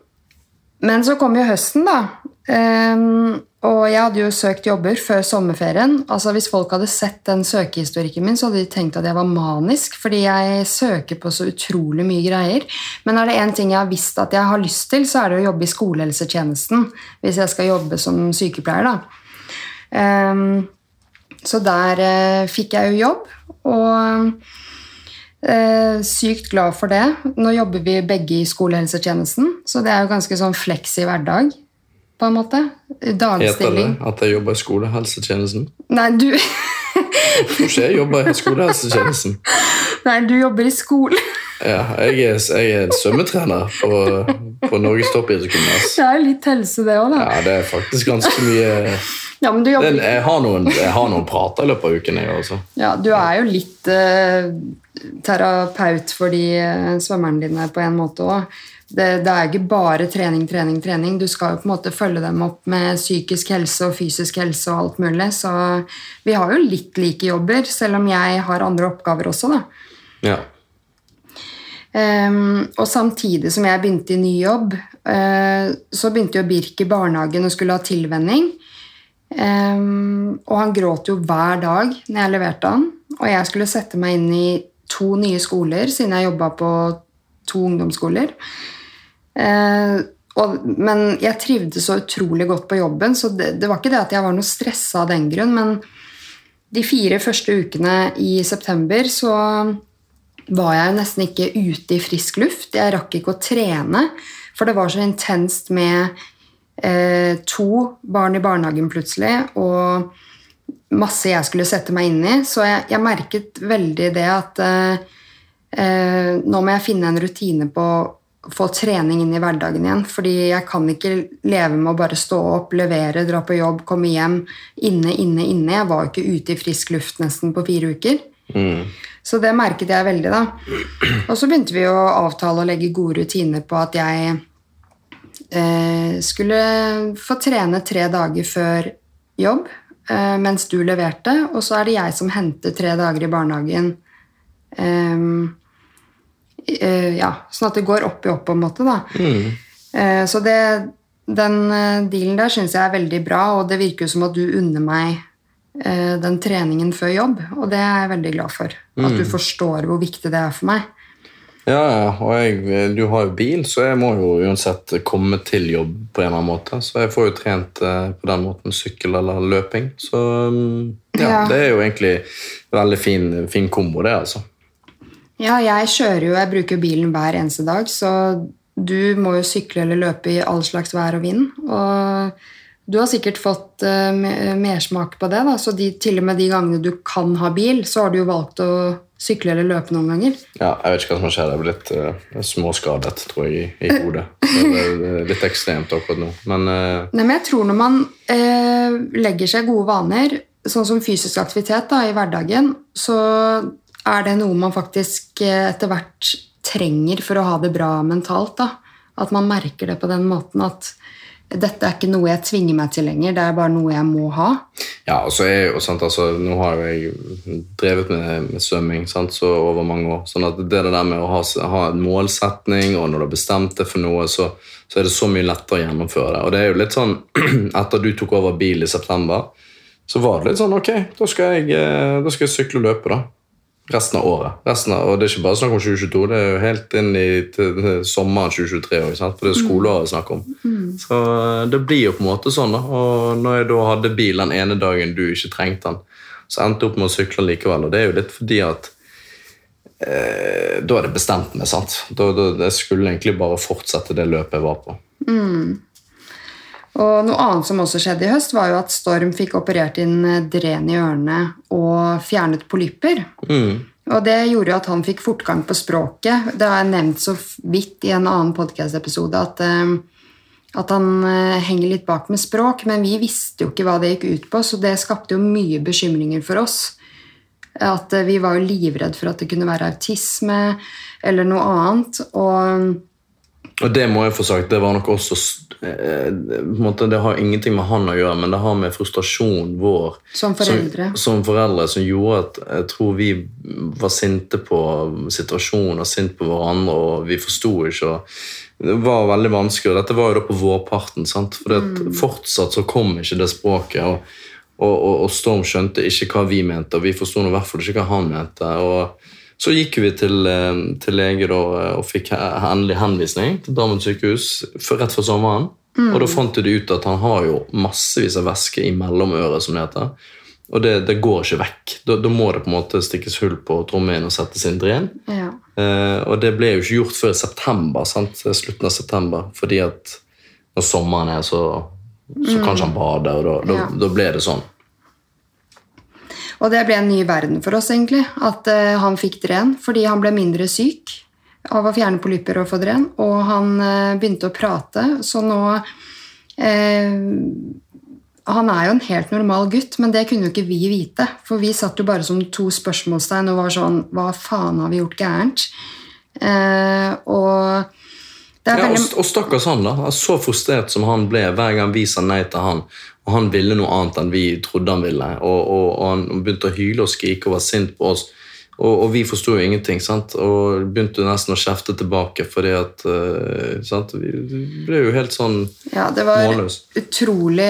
men så kom jo høsten, da. Em, og jeg hadde jo søkt jobber før sommerferien. Altså Hvis folk hadde sett den søkehistorikken min, så hadde de tenkt at jeg var manisk, fordi jeg søker på så utrolig mye greier. Men er det én ting jeg har visst at jeg har lyst til, så er det å jobbe i skolehelsetjenesten. Hvis jeg skal jobbe som sykepleier, da. Um, så der uh, fikk jeg jo jobb, og Eh, sykt glad for det. Nå jobber vi begge i skolehelsetjenesten, så det er jo ganske sånn fleksi hverdag, på en måte. Heter det at jeg jobber i skolehelsetjenesten? Nei, du, ikke jeg jobber i skolehelsetjenesten. nei, du jobber i skole. Ja, jeg er, jeg er svømmetrener på, på Norges toppidrettsgymnas. Det er litt helse, det òg, da. Ja, det er faktisk ganske mye Ja, men du, det, jobber, jeg, har noen, jeg har noen prater i løpet av uken. Jeg, også. ja, du er jo litt uh, terapeut for de eh, svømmerne dine på en måte òg. Det, det er ikke bare trening, trening, trening. Du skal jo på en måte følge dem opp med psykisk helse og fysisk helse og alt mulig. Så vi har jo litt like jobber, selv om jeg har andre oppgaver også, da. Ja. Um, og samtidig som jeg begynte i ny jobb, uh, så begynte jo Birk i barnehagen og skulle ha tilvenning. Um, og han gråt jo hver dag når jeg leverte han. Og jeg skulle sette meg inn i to nye skoler, siden jeg jobba på to ungdomsskoler. Eh, og, men jeg trivdes så utrolig godt på jobben, så det, det var ikke det at jeg var noe stressa av den grunn. Men de fire første ukene i september så var jeg nesten ikke ute i frisk luft. Jeg rakk ikke å trene, for det var så intenst med eh, to barn i barnehagen plutselig, og masse jeg skulle sette meg inn i. Så jeg, jeg merket veldig det at eh, eh, nå må jeg finne en rutine på få trening inn i hverdagen igjen. Fordi jeg kan ikke leve med å bare stå opp, levere, dra på jobb, komme hjem inne, inne, inne. Jeg var jo ikke ute i frisk luft nesten på fire uker. Mm. Så det merket jeg veldig, da. Og så begynte vi å avtale å legge gode rutiner på at jeg eh, skulle få trene tre dager før jobb eh, mens du leverte, og så er det jeg som henter tre dager i barnehagen. Eh, ja, sånn at det går opp i opp, på en måte, da. Mm. Eh, så det, den eh, dealen der syns jeg er veldig bra, og det virker jo som at du unner meg eh, den treningen før jobb, og det er jeg veldig glad for. At du forstår hvor viktig det er for meg. Ja, ja, og jeg, du har jo bil, så jeg må jo uansett komme til jobb på en eller annen måte. Så jeg får jo trent eh, på den måten sykkel eller løping. Så mm, ja, Ja. det er jo egentlig en veldig fin, fin kombo, det, altså. Ja, jeg kjører jo, jeg bruker bilen hver eneste dag, så du må jo sykle eller løpe i all slags vær og vind. Og du har sikkert fått uh, me- mersmak på det, da, så de, til og med de gangene du kan ha bil, så har du jo valgt å sykle eller løpe noen ganger. Ja, jeg vet ikke hva som har skjedd. Jeg er blitt uh, småskadet, tror jeg, i, i hodet. Det er litt ekstremt akkurat nå. Men uh... Nei, men jeg tror når man uh, legger seg gode vaner, sånn som fysisk aktivitet da, i hverdagen, så er det noe man faktisk eh, etter hvert trenger for å ha det bra mentalt. Da. At man merker det på den måten at dette er ikke noe jeg tvinger meg til lenger, det er bare noe jeg må ha. Ja, og så er jo sant, altså, Nå har jeg drevet med, med svømming sant, så over mange år. sånn at det der med å ha, ha en målsetning, og når du har bestemt deg for noe, så, så, er det så mye lettere å gjennomføre det. Og det er jo litt sånn, Etter du tok over bil i september, så var det litt sånn Ok, da skal jeg, eh, da skal jeg sykle og løpe, da resten av året. Resten av, og Det er ikke bare snakk om 2022, det er jo helt inn i til, sommeren 2023 òg, for det er skoleåret snakk om. Mm. Så eh, det blir jo på en måte sånn. da, og Når jeg da hadde bil den ene dagen du ikke trengte den, så endte jeg opp med å sykle likevel. og Det er jo litt fordi at eh, Da er det bestemt meg, sant. Da, da, jeg skulle egentlig bare fortsette det løpet jeg var på. Mm. Og Noe annet som også skjedde i høst, var jo at Storm fikk operert inn eh, dren i ørene og fjernet polypper. Mm. Og det gjorde jo at han fikk fortgang på språket. Det har jeg nevnt så vidt i en annen podkast-episode at, uh, at, han uh, henger litt bak med språk, men vi visste jo ikke hva det gikk ut på, så det skapte jo mye bekymringer for oss. At Vi var jo livredd for at det kunne være autisme eller noe annet. og og det må jeg få sagt, det var nok også eh, måte, Det har ingenting med han å gjøre, men det har med frustrasjonen vår som foreldre. Som, som, foreldre som gjorde at jeg tror vi var sinte på situasjonen og sinte på hverandre, og vi forsto ikke. og det var veldig vanskelig, og dette var jo da på vårparten. sant? For mm. fortsatt så kom ikke det språket. og, og, og, og Storm skjønte ikke hva vi mente, og vi forsto i hvert fall ikke hva han mente. og så gikk vi til, eh, til lege da, eh, og fikk endelig henvisning til Drammen sykehus rett før sommeren. Mm. Og da fant de ut at han har jo massevis av væske i mellomøret, som det heter. Og det, det går ikke vekk. Da, da, må det på en måte stikkes hull på trommehinnen og settes inn dren. Ja. Eh, og det ble jo ikke gjort før september, sant? slutten av september. Fordi at når sommeren er, så, så mm. kanskje han bader, og da, ja. da, da ble det sånn. Og det ble en ny verden for oss, egentlig, at uh, han fikk dren fordi han ble mindre syk av å fjerne polypper og få dren. Og han uh, begynte å prate, så nå uh, Han er jo en helt normal gutt, men det kunne jo ikke vi vite. For vi satt jo bare som to spørsmålstegn og var sånn Hva faen har vi gjort gærent? og ja, og, og stakkars han, da. Så frustrert som han ble hver gang vi sa nei til han. Og han ville noe annet enn vi trodde han ville. Og, og, og han begynte å hyle og skrike og var sint på oss. Og, og vi forsto jo ingenting. sant? Og begynte nesten å kjefte tilbake fordi at uh. Vi ble jo helt sånn ja, det var målløs. utrolig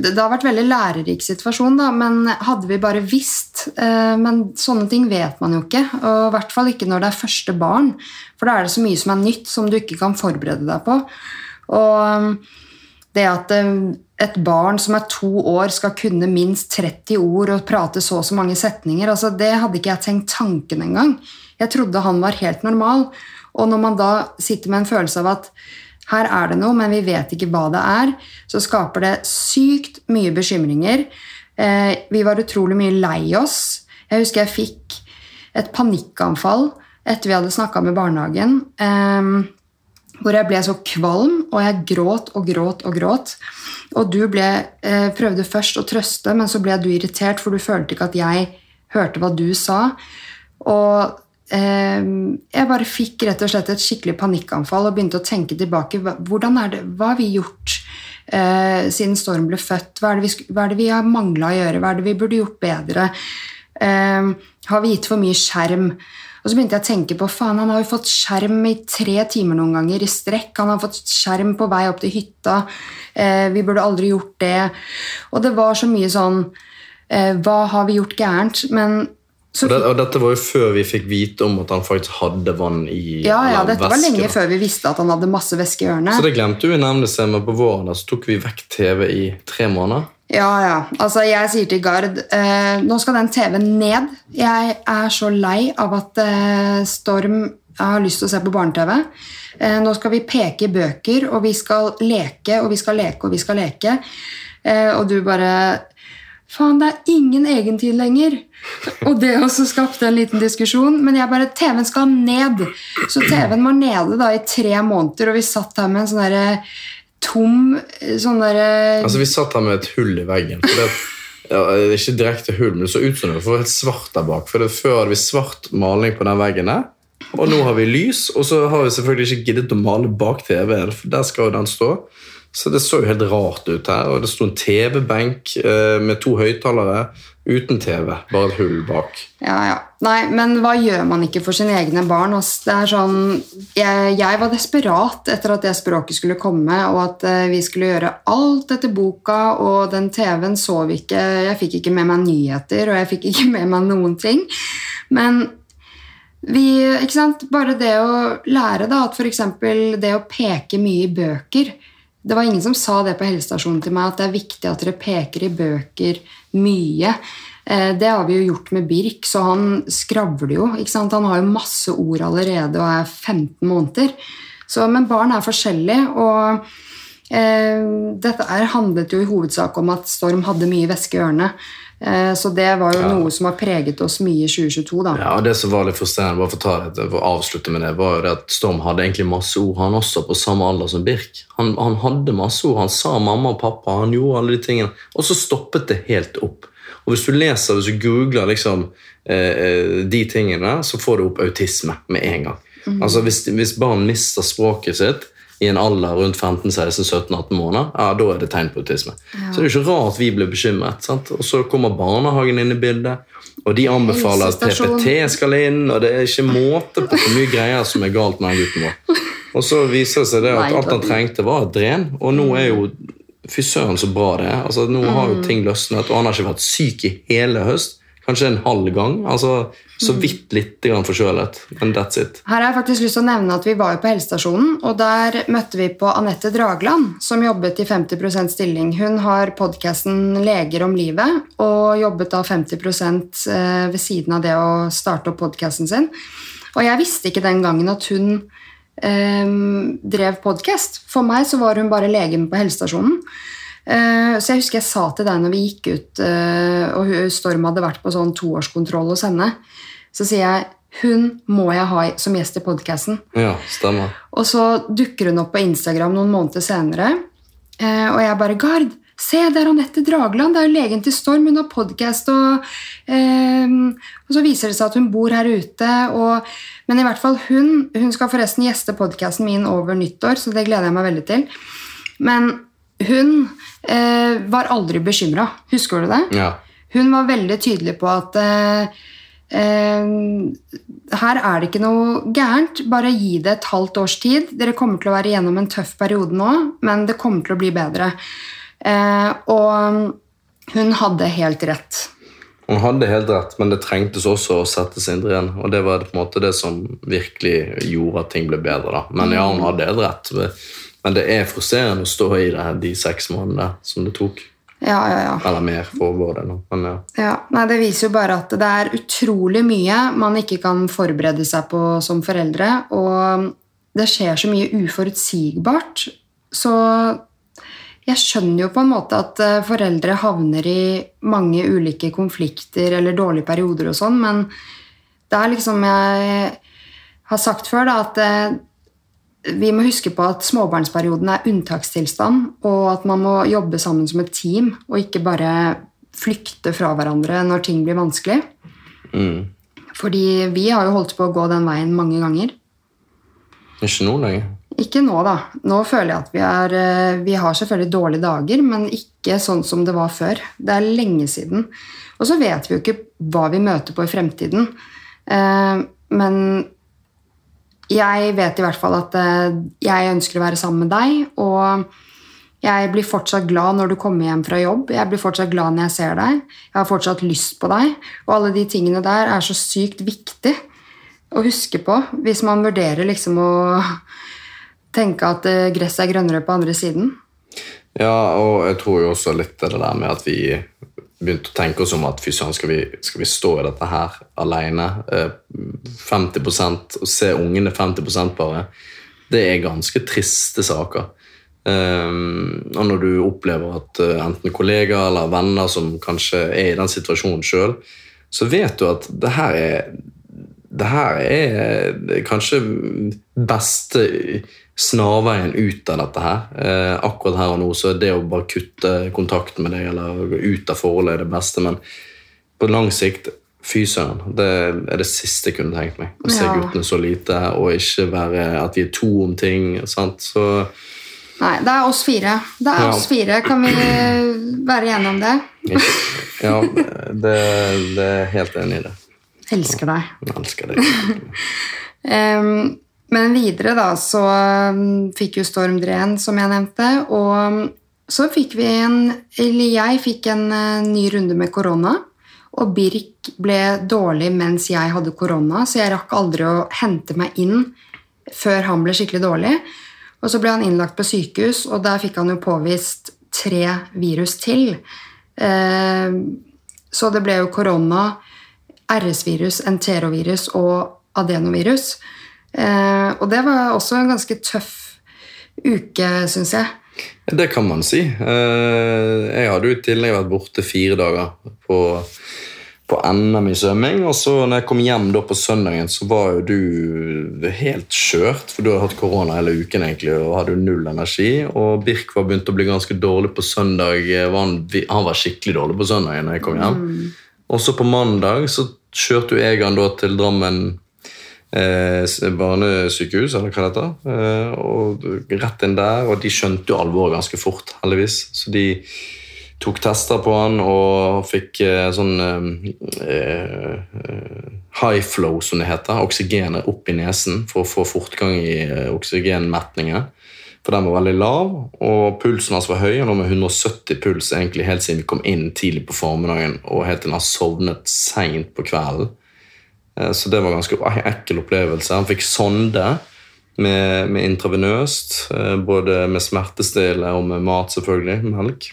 Det har vært veldig lærerik situasjon, da, men hadde vi bare visst uh, Men sånne ting vet man jo ikke, og i hvert fall ikke når det er første barn. For da er det så mye som er nytt, som du ikke kan forberede deg på. Og det at eh, et barn som er to år, skal kunne minst 30 ord og prate så og så mange setninger, altså det hadde ikke jeg tenkt tanken engang. Jeg trodde han var helt normal. Og når man da sitter med en følelse av at her er det noe, men vi vet ikke hva det er, så skaper det sykt mye bekymringer. Eh, vi var utrolig mye lei oss. Jeg husker jeg fikk et panikkanfall etter vi hadde snakka med barnehagen. Eh, hvor jeg ble så kvalm, og jeg gråt og gråt og gråt. Og du ble, eh, prøvde først å trøste, men så ble du irritert, for du følte ikke at jeg hørte hva du sa. Og eh, jeg bare fikk rett og slett et skikkelig panikkanfall og begynte å tenke tilbake. Hvordan er det, Hva har vi gjort eh, siden Storm ble født? Hva er det vi, er det vi har mangla å gjøre? Hva er det vi burde gjort bedre? Eh, har vi gitt for mye skjerm? Og så begynte jeg å tenke på faen, han har jo fått skjerm i tre timer noen ganger i strekk. Han har fått skjerm på vei opp til hytta. Eh, vi burde aldri gjort det. Og det var så mye sånn eh, Hva har vi gjort gærent? Men og, det, og, dette var jo før vi fikk vite om at han faktisk hadde vann i Ja, ja, dette væske, var lenge da. før vi visste at han hadde masse væske i ørene. Så det glemte vi å nevne, men på våren så tok vi vekk TV i tre måneder. Ja, ja. Altså, jeg sier til Gard eh, nå skal den TV-en ned. Jeg er så lei av at eh, Storm har lyst til å se på barne-TV. Eh, nå skal vi peke i bøker, og vi skal leke og vi skal leke og vi skal leke. Eh, og du bare Faen, det er ingen egentid lenger! Og det også skapte en liten diskusjon. Men jeg bare TV-en skal ned! Så TV-en var nede da i tre måneder, og vi satt her med en sånn derre tom eh, sånn derre Altså, vi satt her med et hull i veggen. For det, ja, ikke direkte hull, men det så ut som det var helt svart der bak. For Før hadde vi svart maling på den veggen der, og nå har vi lys. Og så har vi selvfølgelig ikke giddet å male bak TV-en, for der skal jo den stå. Så det så jo helt rart ut her. Og det sto en TV-benk eh, med to høyttalere uten TV. Bare et hull bak. Ja, ja. Nei, men hva gjør man ikke for sine egne barn? Altså, Det er sånn, jeg, jeg var desperat etter at det språket skulle komme, og at uh, vi skulle gjøre alt etter boka, og den TV-en så vi ikke. Jeg fikk ikke med meg nyheter, og jeg fikk ikke med meg noen ting. Men vi, ikke sant? Bare det å lære, da, at f.eks. det å peke mye i bøker Det var ingen som sa det på helsestasjonen til meg, at det er viktig at dere peker i bøker mye. Eh, Det har vi jo gjort med Birk, så han skravler jo. Han har jo masse ord allerede og er 15 måneder. Så, men barn er forskjellige, og eh, dette handlet jo i hovedsak om at Storm hadde mye væske i ørene. Eh, så det var jo Ja. noe som har preget oss mye i 2022, da. Ja, og Det som var litt frustrerende, bare for å, ta det, for å avslutte med det, var jo det at Storm hadde egentlig masse ord, han også, på samme alder som Birk. Han, han hadde masse ord, han sa mamma og pappa, han gjorde alle de tingene. Og så stoppet det helt opp. Og Hvis du leser, hvis du googler liksom, eh, eh, de tingene, så får du opp autisme med en gang. Altså hvis, hvis barn mister språket sitt i en alder rundt 15-16-17-18 måneder, ja, da er det tegn på autisme. Så det er jo ikke rart vi blir bekymret. Sant? Og så kommer barnehagen inn i bildet, og de anbefaler at. PPT skal inn, og det er ikke måte på hvor mye greier som er galt med den gutten vår. Og så viser det seg det at alt han trengte, var et dren, og nå er jo Fy søren, så bra det er. Altså, nå har jo ting løsnet, og han har ikke vært syk i hele høst. Kanskje en halv gang. altså Så vidt litt grann forkjølet. Men that's it. Her har jeg faktisk lyst til å nevne at Vi var jo på helsestasjonen, og der møtte vi på Anette Dragland, som jobbet i 50% stilling. Hun har podkasten 'Leger om livet' og jobbet da 50 eh, ved siden av det å starte opp podkasten sin. Og jeg visste ikke den gangen at hun eh, drev podkast. For meg så var hun bare legen på helsestasjonen. Eh, Så jeg husker jeg sa til deg når vi gikk ut, eh, og Storm hadde vært på sånn toårskontroll hos henne, så sier jeg hun må jeg ha som gjest i podkasten. Ja, stemmer. Og så dukker hun opp på Instagram noen måneder senere, eh, og jeg bare Gard, se, det er Anette Dragland, det er jo legen til Storm, hun har podkast, og, og så viser det seg at hun bor her ute, og Men i hvert fall hun Hun skal forresten gjeste podkasten min over nyttår, så det gleder jeg meg veldig til. Men hun eh, var aldri bekymra. Husker du det? Ja. Hun var veldig tydelig på at eh, eh, her er det ikke noe gærent. Bare gi det et halvt års tid. Dere kommer til å være gjennom en tøff periode nå, men det kommer til å bli bedre. Eh, og hun hadde helt rett. Hun hadde helt rett, men det trengtes også å sette Sindre igjen. Og det var på en måte det som virkelig gjorde at ting ble bedre. da. Men ja, hun hadde helt rett. Men det er frustrerende å stå i det de seks månedene som det tok. Ja, ja, ja. Eller mer for vår del. Men ja. Ja, nei, Det viser jo bare at det er utrolig mye man ikke kan forberede seg på som foreldre. Og det skjer så mye uforutsigbart. Så jeg skjønner jo på en måte at eh, foreldre havner i mange ulike konflikter eller dårlige perioder og sånn, men det er liksom jeg har sagt før, da, at eh, vi må huske på at småbarnsperioden er unntakstilstand, og at man må jobbe sammen som et team, og ikke bare flykte fra hverandre når ting blir vanskelig. Mm. Fordi vi har jo holdt på å gå den veien mange ganger. Ikke nå lenger. Ikke nå, da. Nå føler jeg at vi, er, eh, vi har selvfølgelig dårlige dager, men ikke sånn som det var før. Det er lenge siden. Og så vet vi jo ikke hva vi møter på i fremtiden. Eh, Men jeg vet i hvert fall at eh, jeg ønsker å være sammen med deg, og jeg blir fortsatt glad når du kommer hjem fra jobb. Jeg blir fortsatt glad når jeg ser deg. Jeg har fortsatt lyst på deg. Og alle de tingene der er så sykt viktig å huske på hvis man vurderer liksom å tenke at eh, gresset er grønnere på andre siden. Ja, og jeg tror jo også litt det der med at vi begynte å tenke oss om at fy søren, skal, skal vi stå i dette her alene? Eh, 50 og se ungene 50% bare. Det er ganske triste saker. Um, og når du opplever at eh, enten kollegaer eller venner som kanskje er i den situasjonen sjøl, så vet du at det her er det her er kanskje beste snarveien ut av dette her. Eh, akkurat her og nå så er det å bare kutte kontakten med deg eller gå ut av forholdet er det beste, men på lang sikt Fy søren. Det er det siste jeg kunne tenkt meg. Å se Ja. guttene så lite og ikke være at vi er to om ting. Sant? Så Nei, det er oss fire. Det er Ja. oss fire. Kan vi være enige om det? Ja, det, det er helt enig i det. Elsker deg. Jeg elsker deg. Ehm, men videre da, så um, fikk jo Storm Dreen, som jeg nevnte, og um, så fikk vi en, eller jeg fikk en eh, ny runde med korona, og Birk ble dårlig mens jeg hadde korona, så jeg rakk aldri å hente meg inn før han ble skikkelig dårlig. Og så ble han innlagt på sykehus, og der fikk han jo påvist tre virus til. Ehm, så det ble jo korona, RS-virus, enterovirus og adenovirus. Eh, og det var også en ganske tøff uke, syns jeg. Det kan man si. Eh, Jeg hadde jo i tillegg vært borte fire dager på, på NM i svømming. Og så når jeg kom hjem da på søndagen, så var jo du helt skjørt. For du hadde hatt korona hele uken egentlig og hadde jo null energi. Og Birk var begynt å bli ganske dårlig på søndag. Var han, han var skikkelig dårlig på søndagen når jeg kom hjem. Og så på mandag så kjørte jo han da til Drammen eh, barnesykehus, eller hva det heter. Eh, og rett inn der, og de skjønte jo alvoret ganske fort, heldigvis. Så de tok tester på han og fikk eh, sånn eh, eh, high flow, som det heter. Oksygenet opp i nesen for å få fortgang i eh, oksygenmetningen. For den var veldig lav, og pulsen hans var høy. Han lå med 170 puls egentlig helt siden vi kom inn tidlig på formiddagen og helt til han sovnet seint på kvelden. Eh, Så det var en ganske ekkel opplevelse. Han fikk sonde med, med intravenøst, eh, både med smertestille og med mat, selvfølgelig. Melk.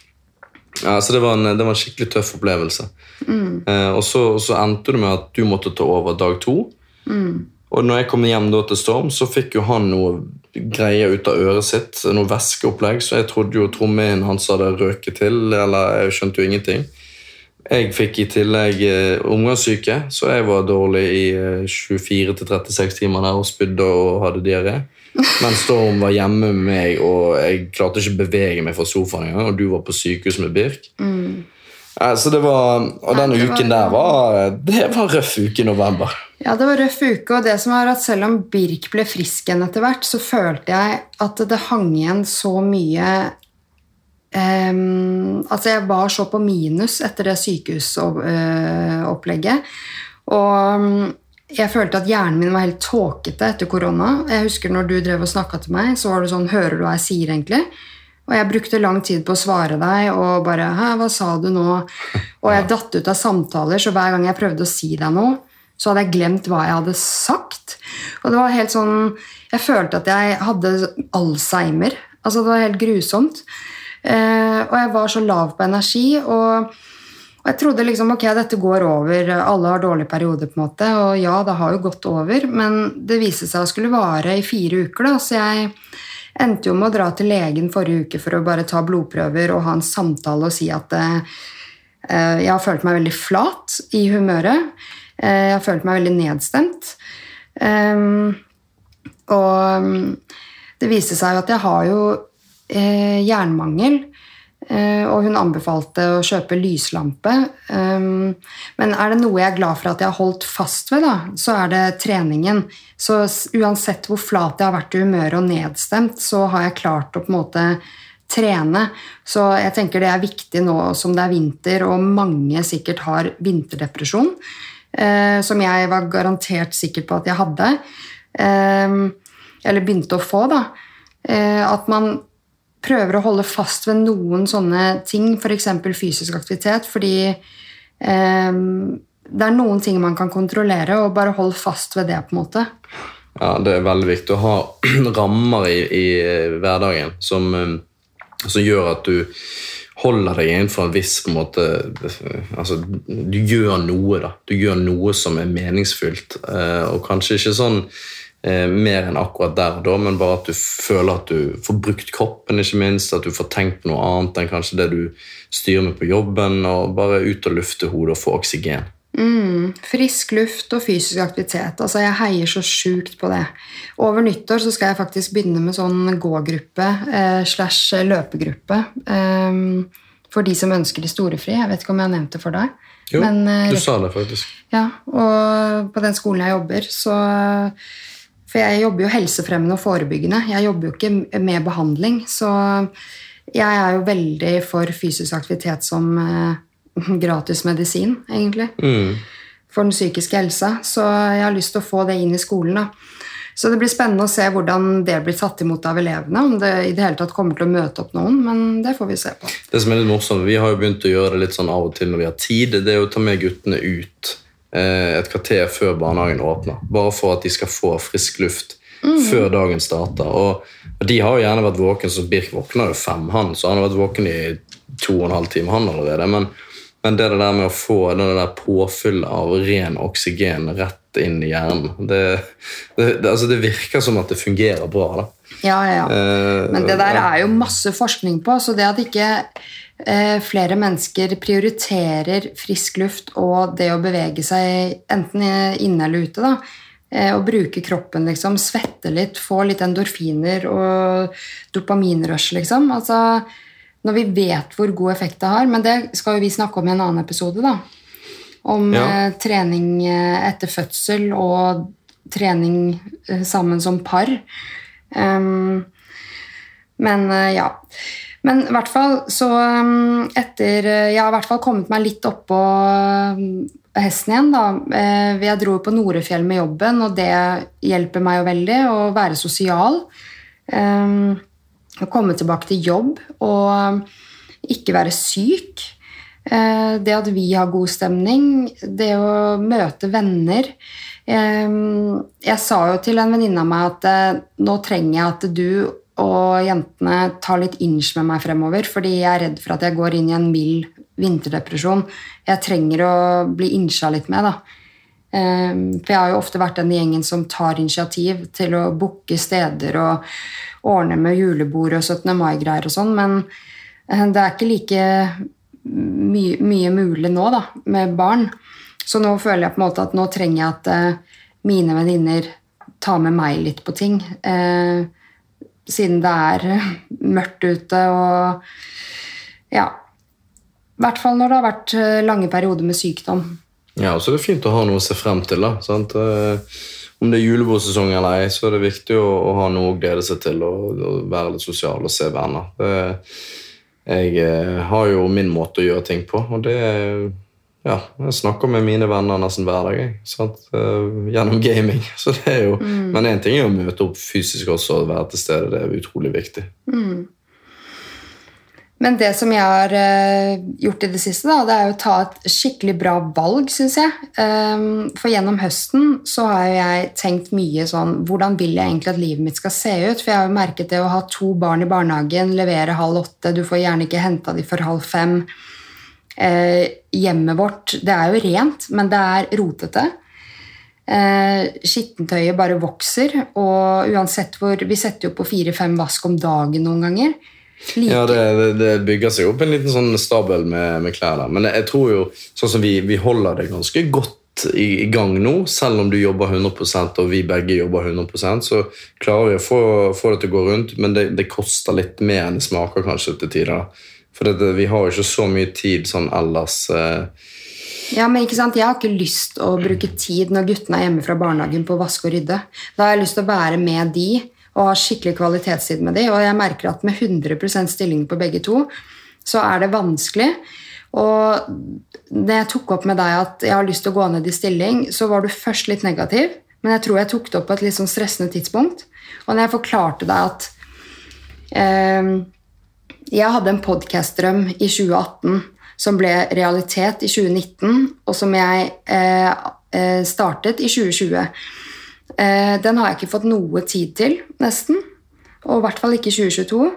Ja, så det var, en, det var en skikkelig tøff opplevelse. Mm. og så, så endte det med at du måtte ta over dag to. Og når jeg kom hjem da til Storm, så fikk jo han noe greier ut av øret sitt. Noe væskeopplegg, så jeg trodde jo trommehinnen hans hadde røket til. Eller jeg skjønte jo ingenting. Jeg fikk i tillegg eh, omgangssyke, så jeg var dårlig i eh, 24-36 timer der og spydde og hadde diaré. Mens Storm var hjemme med meg, og jeg klarte ikke å bevege meg fra sofaen engang. Og du var på sykehus med Birk. Mm. så det var, og den uken der var Det var en røff uke i november. Ja, det var røff uke, og det som var at selv om Birk ble frisk igjen etter hvert, så følte jeg at det hang igjen så mye ehm, Altså, jeg var så på minus etter det sykehusopplegget. Og mm, jeg følte at hjernen min var helt tåkete etter korona. Jeg husker når du drev og snakka til meg, så var det sånn Hører du hva jeg sier, egentlig? Og jeg brukte lang tid på å svare deg og bare Hæ, hva sa du nå? Og jeg datt ut av samtaler, så hver gang jeg prøvde å si deg noe, så hadde jeg glemt hva jeg hadde sagt. Og det var helt sånn Jeg følte at jeg hadde alzheimer. Altså, det var helt grusomt. Eh, og jeg var så lav på energi. og og jeg trodde liksom, ok, dette går over, alle har dårlige perioder, på en måte, og ja, det har jo gått over, men det viste seg å skulle vare i fire uker, da, så jeg endte jo med å dra til legen forrige uke for å bare ta blodprøver og ha en samtale og si at eh, jeg har følt meg veldig flat i humøret. Eh, jeg har følt meg veldig nedstemt. Um, og um, det viste seg jo at jeg har jo jernmangel. Eh, og hun anbefalte å kjøpe lyslampe. Um, men er det noe jeg er glad for at jeg har holdt fast ved, da, så er det treningen. Så uansett hvor flat jeg har vært i humøret og nedstemt, så har jeg klart å på en måte trene. Så jeg tenker det er viktig nå som det er vinter, og mange sikkert har vinterdepresjon, eh, som jeg var garantert sikker på at jeg hadde, eh, eller begynte å få, da. Eh, at man prøver å holde fast ved noen sånne ting, f.eks. fysisk aktivitet, fordi eh, det er noen ting man kan kontrollere, og bare hold fast ved det, på en måte. Ja, Det er veldig viktig å ha rammer i, i hverdagen som, eh, som gjør at du holder deg innenfor en viss på en måte altså, Du gjør noe, da. Du gjør noe som er meningsfylt. eh, Og kanskje ikke sånn eh, mer enn akkurat der da, men bare at du føler at du får brukt kroppen, ikke minst. At du får tenkt noe annet enn kanskje det du styrer med på jobben. Og bare ut og lufte hodet og få oksygen. Mm, frisk luft og fysisk aktivitet. Altså, jeg heier så sjukt på det. Over nyttår så skal jeg faktisk begynne med sånn gågruppe eh, slash løpegruppe eh, for de som ønsker de storefri. Jeg vet ikke om jeg har nevnt det for deg. Jo, Men, eh, du sa det faktisk. Ja, og på den skolen jeg jobber, så For jeg jobber jo helsefremmende og forebyggende. Jeg jobber jo ikke med behandling. Så jeg er jo veldig for fysisk aktivitet som eh, gratis medisin, egentlig. Mm. For den psykiske helsa. Så jeg har lyst til å få det inn i skolen. da. Så det blir spennende å se hvordan det blir tatt imot av elevene. Om det i det hele tatt kommer til å møte opp noen, men det får vi se på. Det som er litt morsomt, Vi har jo begynt å gjøre litt sånn av og til når vi har tid. Det er å ta med guttene ut et kvarter før barnehagen åpner. Bare for at de skal få frisk luft før dagen starter. Og, og de har jo gjerne vært våken, så Birk våkner jo fem, han. Så han har vært våken i to og en halv time, han allerede. Men, men det der med å få det der påfyllet av ren oksygen rett inn i hjernen det, det, det, altså det virker som at det fungerer bra. da. Ja, ja, ja. Eh, Men det der er jo masse forskning på, så det at ikke eh, flere mennesker prioriterer frisk luft og det å bevege seg enten inne eller ute, da, eh, og bruke kroppen, liksom, svette litt, få litt endorfiner og dopaminrush, liksom. Altså, når vi vet hvor god effekt det har, men det skal jo vi snakke om i en annen episode, da. Om Ja. eh, trening eh, etter fødsel og trening eh, sammen som par. Um, men eh, ja. Men i hvert fall så um, etter Jeg har i hvert fall kommet meg litt oppå um, hesten igjen. da. Eh, Jeg dro på Norefjell med jobben, og det hjelper meg jo veldig å være sosial. Å komme tilbake til jobb og ikke være syk. Eh, Det at vi har god stemning, det å møte venner Jeg sa jo til en venninne av meg at eh, nå trenger jeg at du og jentene tar litt inch med meg fremover, fordi jeg er redd for at jeg går inn i en mild vinterdepresjon. Jeg trenger å bli incha litt med, da. Ehm, For jeg har jo ofte vært den gjengen som tar initiativ til å booke steder og ordne med julebord og 17. mai-greier og sånn, men eh, det er ikke like mye, mye mulig nå, da, med barn. Så nå føler jeg på en måte at nå trenger jeg at eh, mine venninner tar med meg litt på ting. Eh, siden det er mørkt ute og Ja. I hvert fall når det har vært eh, lange perioder med sykdom. Ja, og så er det fint å ha noe å se frem til. da, sant? Eh, Om det er julebordsesong eller ei, så er det viktig å, å ha noe å glede seg til og, og være litt sosial og se venner. Det, jeg eh, har jo min måte å gjøre ting på, og det ja, Jeg snakker med mine venner nesten hver dag jeg? Eh, gjennom gaming. Så det er jo, Men én ting er å møte opp fysisk også og være til stede. Det er utrolig viktig. Men det som jeg har eh, gjort i det siste, da, det er å ta et skikkelig bra valg, syns jeg. Um, for gjennom høsten så har jeg tenkt mye sånn Hvordan vil jeg egentlig at livet mitt skal se ut? For jeg har jo merket det å ha to barn i barnehagen, levere halv åtte, du får gjerne ikke henta de for halv fem. Eh, hjemmet vårt det er jo rent, men det er rotete. Eh, skittentøyet bare vokser, og uansett hvor Vi setter jo på fire-fem vask om dagen noen ganger. Like, Ja, det, det, det bygger seg opp en liten sånn stabel med, med klær der. Men jeg tror jo, sånn som vi, vi holder det ganske godt i, gang nå, selv om du jobber 100 og vi begge jobber 100% så klarer vi å få, få det til å gå rundt, men det, det koster litt mer enn det smaker kanskje til tider. Da. For det, vi har jo ikke så mye tid sånn ellers. Eh, Ja, men ikke sant? Jeg har ikke lyst å bruke tid når guttene er hjemme fra barnehagen på å vaske og rydde. Da har jeg lyst til å være med de og ha skikkelig kvalitetstid med de, og jeg merker at med 100% stilling på begge to, så er det vanskelig. Og når jeg tok opp med deg at jeg har lyst til å gå ned i stilling, så var du først litt negativ, men jeg tror jeg tok det opp på et litt sånn stressende tidspunkt. Og når jeg forklarte deg at eh, jeg hadde en podkast-drøm i 2018 som ble realitet i 2019, og som jeg eh, eh, startet i 2020. Eh, den har jeg ikke fått noe tid til, nesten. Og i hvert fall ikke i 2022.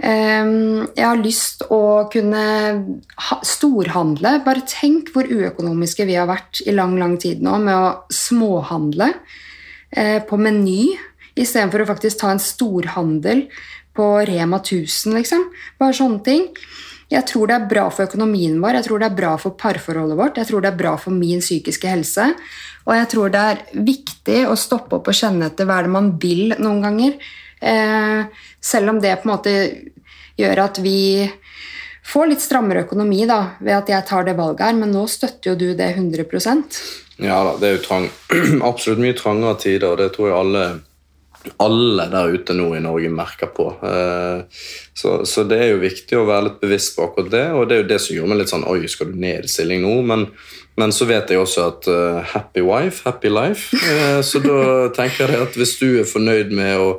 Eh, jeg har lyst å kunne ha, storhandle. Bare tenk hvor uøkonomiske vi har vært i lang, lang tid nå med å småhandle eh, på Meny istedenfor å faktisk ta en storhandel på Rema 1000, liksom. Bare sånne ting. Jeg tror det er bra for økonomien vår, jeg tror det er bra for parforholdet vårt, jeg tror det er bra for min psykiske helse. Og jeg tror det er viktig å stoppe opp og kjenne etter hva er det man vil noen ganger. Eh, selv om det på en måte gjør at vi får litt strammere økonomi da, ved at jeg tar det valget her, men nå støtter jo du det 100% Ja da, det er jo trang, absolutt mye trangere tider, og det tror jeg alle, alle der ute nå i Norge merker på. Eh, så, så, det er jo viktig å være litt bevisst på akkurat det, og det er jo det som gjør meg litt sånn Oi, skal du ned i stilling nå? Men, men så vet jeg også at uh, happy wife, happy life. Uh, så da tenker jeg at hvis du er fornøyd med å,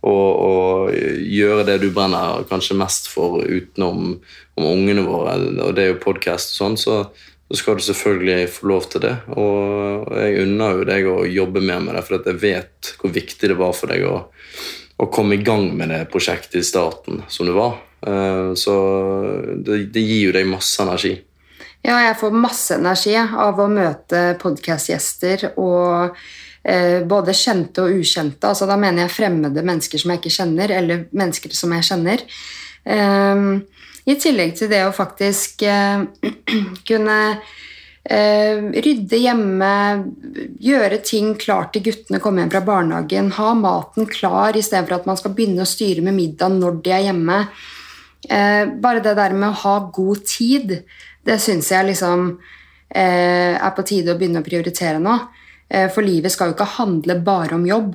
å, å gjøre det du brenner kanskje mest for utenom ungene våre, og det er jo podkast og sånn, så så skal du selvfølgelig få lov til det. Og jeg unner jo deg å jobbe mer med det, for jeg vet hvor viktig det var for deg å, å komme i gang med det prosjektet i starten som det var. Eh, så det, det gir jo deg masse energi. Ja, jeg får masse energi av å møte podkastgjester og eh, både kjente og ukjente. Altså, da mener jeg fremmede mennesker som jeg ikke kjenner, eller mennesker som jeg kjenner. Eh, i tillegg til det å faktisk eh, kunne eh, rydde hjemme, gjøre ting klart til guttene kommer hjem fra barnehagen, ha maten klar istedenfor at man skal begynne å styre med middag når de er hjemme. Eh, bare det der med å ha god tid, det syns jeg liksom er på tide å begynne å prioritere nå. Eh, for livet skal jo ikke handle bare om jobb.